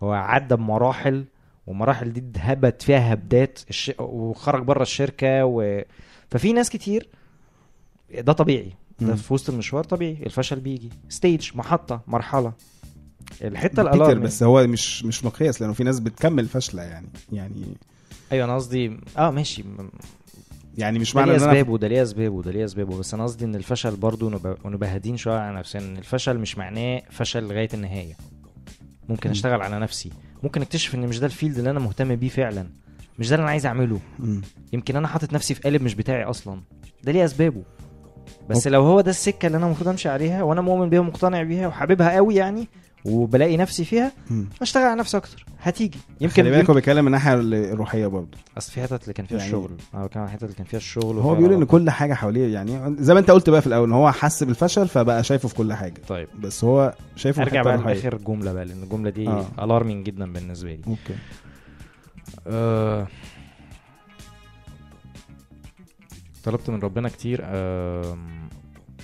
هو عدى بمراحل ومراحل دي اتهبت فيها هبدات الش... وخرج بره الشركة و... ففي ناس كتير ده طبيعي ده. في وسط المشوار طبيعي الفشل بيجي. stage محطة مرحلة. الحتة ال alarm بس هو مش مش مقياس لأنه في ناس بتكمل فاشله يعني يعني أيوه أنا قصدي آه ماشي. يعني مش معنى إن أنا أسبابه ده ليه أسبابه ده ليه أسبابه. بس أنا قصدي إن الفشل برضه ونبقى هادين شوية على نفسنا. إن الفشل مش معناه فشل لغاية النهاية. ممكن مم. أشتغل على نفسي. ممكن أكتشف إن مش ده ال field اللي أنا مهتم بيه فعلا. مش ده اللي أنا عايز أعمله. مم. يمكن أنا حاطط نفسي في قالب مش بتاعي أصلا. ده ليه أسبابه. بس لو هو ده السكة اللي أنا المفروض امشي عليها وأنا مؤمن بيها ومقتنع بيها وحاببها قوي يعني وبلاقي نفسي فيها. اشتغل على نفسي أكتر. هتيجي. يمكن خلي بالك هو بيتكلم من الناحية الروحية برضه. أصل في حتت اللي كان فيها يعني- الشغل. آه كان الحتت اللي كان فيها الشغل هو بيقول إن. كل حاجة حواليه يعني زي ما أنت قلت بقى في الأول إن هو حس بالفشل فبقى شايفه في كل حاجة. طيب. بس هو شايفه ارجع بقى. لآخر جملة بقى لأن الجملة دي آه. alarming جدا بالنسبة لي. okay. أه طلبت من ربنا كتير أم،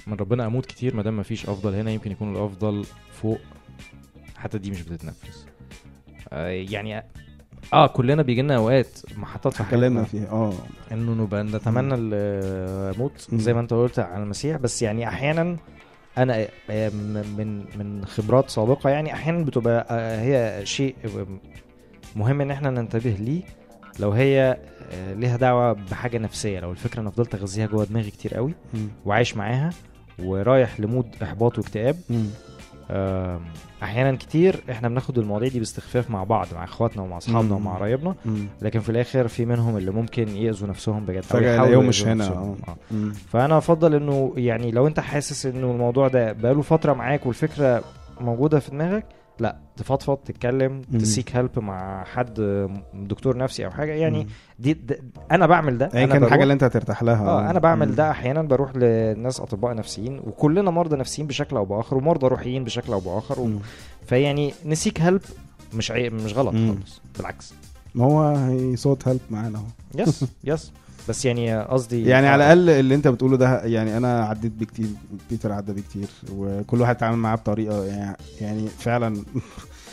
من ربنا أموت كتير ما دام ما فيش أفضل. هنا يمكن يكون الأفضل فوق حتى دي مش بتتنفس. آه يعني آه كلنا بيجي لنا أوقات محطات في حياتنا. فيها آه. إنه نبقى نتمنى الموت. زي ما أنت قلت عن المسيح. بس يعني أحيانا أنا آه، من من خبرات سابقة يعني أحيانا بتبقى آه، هي شيء مهم إن إحنا ننتبه ليه. لو هي ليها دعوة بحاجة نفسية لو الفكرة أنا فضلت اغذيها جوه دماغي كتير قوي. وعايش معاها ورايح لمود إحباط واكتئاب أحيانا كتير إحنا بناخد المواضيع دي باستخفاف مع بعض مع اخواتنا ومع اصحابنا. ومع قرايبنا. لكن في الآخر في منهم اللي ممكن يأذوا نفسهم بجد يحاولوا يلاقيهم مش هنا،. آه. آه. فأنا أفضل إنه يعني لو أنت حاسس إنه الموضوع ده بقاله فترة معاك والفكرة موجودة في دماغك لا تفضفض تتكلم. تسيك هيلب مع حد دكتور نفسي أو حاجة يعني. دي, دي أنا بعمل ده ايا أنا كان الحاجة اللي أنت هترتاح لها آه أنا بعمل مم. ده أحيانا بروح لناس أطباء نفسيين وكلنا مرضى نفسيين بشكل أو بآخر ومرضى روحيين بشكل أو بآخر و... فيعني نسيك هيلب مش عيب مش غلط. خالص بالعكس ما هو هيصوت هيلب معانا أهو yes yes (laughs) بس يعني قصدي يعني على آه، الأقل اللي أنت بتقوله ده يعني أنا عديت بكتير بيتر عدى بكتير وكل واحد اتعامل معاه بطريقة يعني يعني فعلا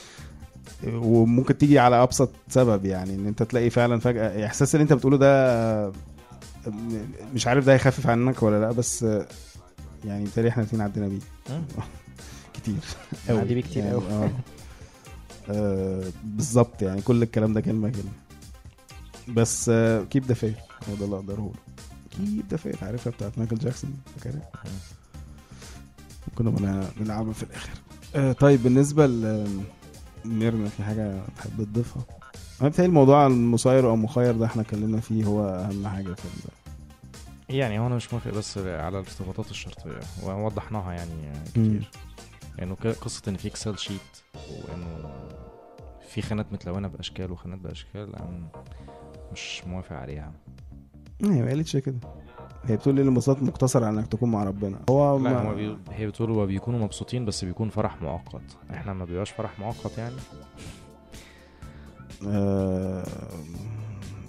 (laughs) وممكن تيجي على أبسط سبب يعني إن أنت تلاقي فعلا فجأة إحساس اللي أنت بتقوله ده مش عارف ده هيخفف عنك ولا لأ بس يعني بالتالي إحنا الاثنين عدينا بيه. (laughs) كتير. عدي بيه كتير يعني أوي. آه. آه، بالظبط يعني كل الكلام ده كلمة كلمة. بس keep the faith هو ده اللي أقدر اقوله keep the faith عارفها بتاعت مايكل جاكسون فاكرها؟ كنا بن- بنلعبها في الآخر. آه، طيب بالنسبة لميرنا في حاجة تحب تضيفها؟ أنا بتهيألي الموضوع المسير أو مخير ده إحنا اتكلمنا فيه هو أهم حاجة في يعني هو أنا مش موافق بس على الارتباطات الشرطيه ووضحناها يعني. كتير. يعني ك- قصة إن في Excel sheet وإنه في خانات متلونة بأشكال وخانات بأشكال أنا مش موافق عليها. هي ما قالتش كده. هي بتقول لي الانبساط مقتصر على إنك تكون مع ربنا هو لا ما- هو بي... هي بتقول هو بيكونوا مبسوطين بس بيكون فرح مؤقت. إحنا ما بيبقاش فرح مؤقت يعني. آه،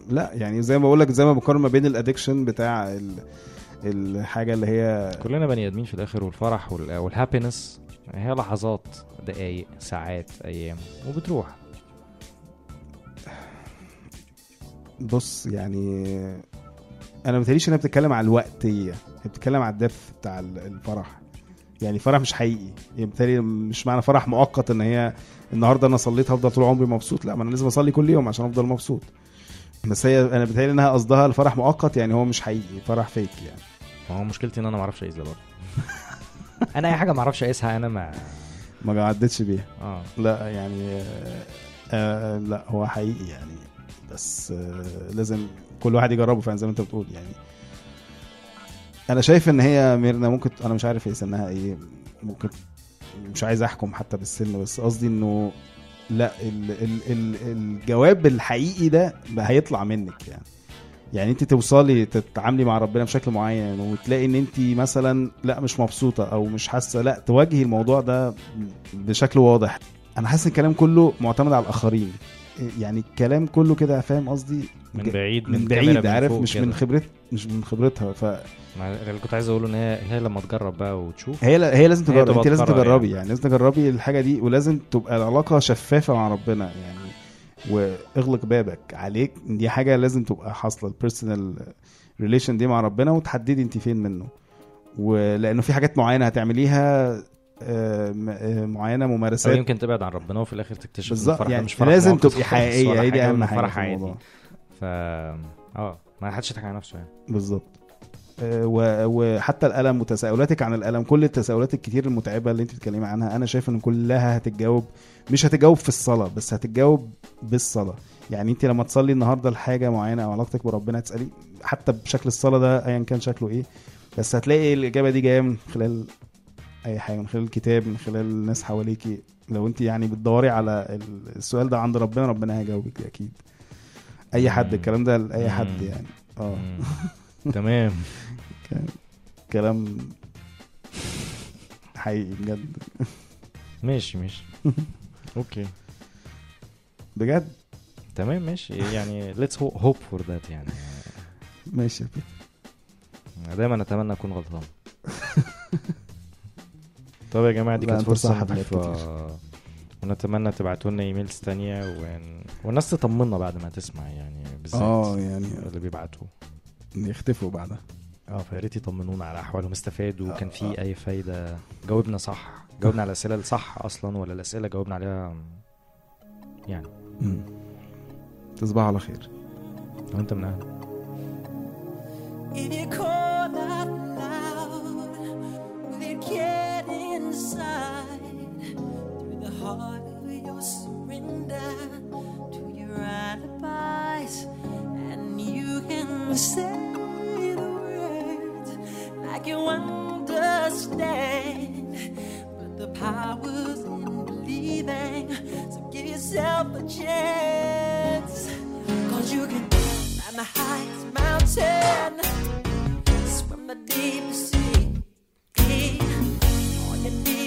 لا يعني زي ما بقول لك زي ما بقارن ما بين ال addiction بتاع ال... الحاجة اللي هي كلنا بني آدمين في الآخر والفرح وال... والهابينس هي لحظات دقايق ساعات أيام وبتروح. بص يعني أنا ما بتهيأليش انها بتتكلم على الوقت هي بتتكلم على الدف بتاع ال- الفرح. يعني فرح مش حقيقي. يعني بالتالي مش معنى فرح مؤقت إن هي النهارده أنا صليت هفضل طول عمري مبسوط لا ما أنا لازم أصلي كل يوم عشان أفضل مبسوط. بس هي أنا بتهيألي إنها قصدها الفرح مؤقت يعني هو مش حقيقي فرح فيك يعني. ما هو مشكلتي إن أنا ما أعرفش أقيس ده برضه. (laughs) أنا أي حاجة ما أعرفش أقيسها أنا ما ما عدتش بيها. آه. لا يعني آه آه لا هو حقيقي يعني. بس آه لازم كل واحد يجربه فعلا زي ما انت بتقول يعني. أنا شايف إن هي ميرنا ممكن أنا مش عارف هي سنها إيه ممكن مش عايز أحكم حتى بالسن بس قصدي إنه لأ ال ال ال الجواب الحقيقي ده هيطلع منك يعني. يعني أنت توصلي تتعاملي مع ربنا بشكل معين وتلاقي إن أنت مثلا لأ مش مبسوطة أو مش حاسة لأ تواجهي الموضوع ده بشكل واضح. أنا حاسس الكلام كله معتمد على الآخرين. يعني الكلام كله كده فاهم قصدي من بعيد من كاميرا بعيد عارف فوق مش كده. من خبرت مش من خبرتها ما اللي كنت عايز أقوله إن هي هي لما تجرب بقى وتشوف هي لازم هي تجرب تبقى انت لازم تجربي يعني. يعني. لازم تجربي الحاجة دي ولازم تبقى العلاقة شفافة مع ربنا يعني واغلق بابك عليك دي حاجة لازم تبقى حاصلة ال personal relation دي مع ربنا وتحددي أنت فين منه ولأنه في حاجات معينة هتعمليها معينة أو ممارسات. يمكن تبعد عن ربنا وفي الآخر تكتشف بالظبط يعني مش فرح لازم تبقي حقيقية هي دي أهم حاجة فرح عادي. ف آه ما حدش يضحك على نفسه يعني. بالظبط. آه، وحتى الألم وتساؤلاتك عن الألم كل التساؤلات الكتير المتعبة اللي أنت بتتكلمي عنها أنا شايف إن كلها هتتجاوب مش هتتجاوب في الصلاة بس هتتجاوب بالصلاة. يعني أنت لما تصلي النهارده لحاجة معينة أو علاقتك بربنا تسالي حتى بشكل الصلاة ده ايا كان شكله إيه بس هتلاقي الإجابة دي جاية من خلال أي حاجة من خلال الكتاب من خلال الناس حواليكي. لو أنت يعني بتدوري على السؤال ده عند ربنا ربنا هيجاوبك أكيد. أي حد الكلام ده لأي حد يعني. آه. (laughs) تمام. كلام حقيقي بجد. ماشي ماشي. (laughs) okay. بجد؟ تمام ماشي. يعني let's hope for that يعني. (laughs) ماشي يا دايما أتمنى أكون غلطان. طب يا جماعة دي كانت فرصة حلوة. ونتمنى تبعتوا لنا ايميلز تانية ون... والناس تطمنا بعد ما تسمع يعني بالذات آه يعني اللي بيبعتوا يختفوا بعدها. آه فيا ريت يطمنونا على أحوالهم. استفادوا آه، كان في آه. أي فايدة؟ جاوبنا صح. جاوبنا على الأسئلة الصح أصلا ولا الأسئلة جاوبنا عليها؟ يعني. تصبحوا على خير. وأنت من أهل inside through the heart of your surrender to your alibis, and you can say the words like you understand. But the power's in believing, so give yourself a chance. Cause you can climb the highest mountain, swim the deepest sea can be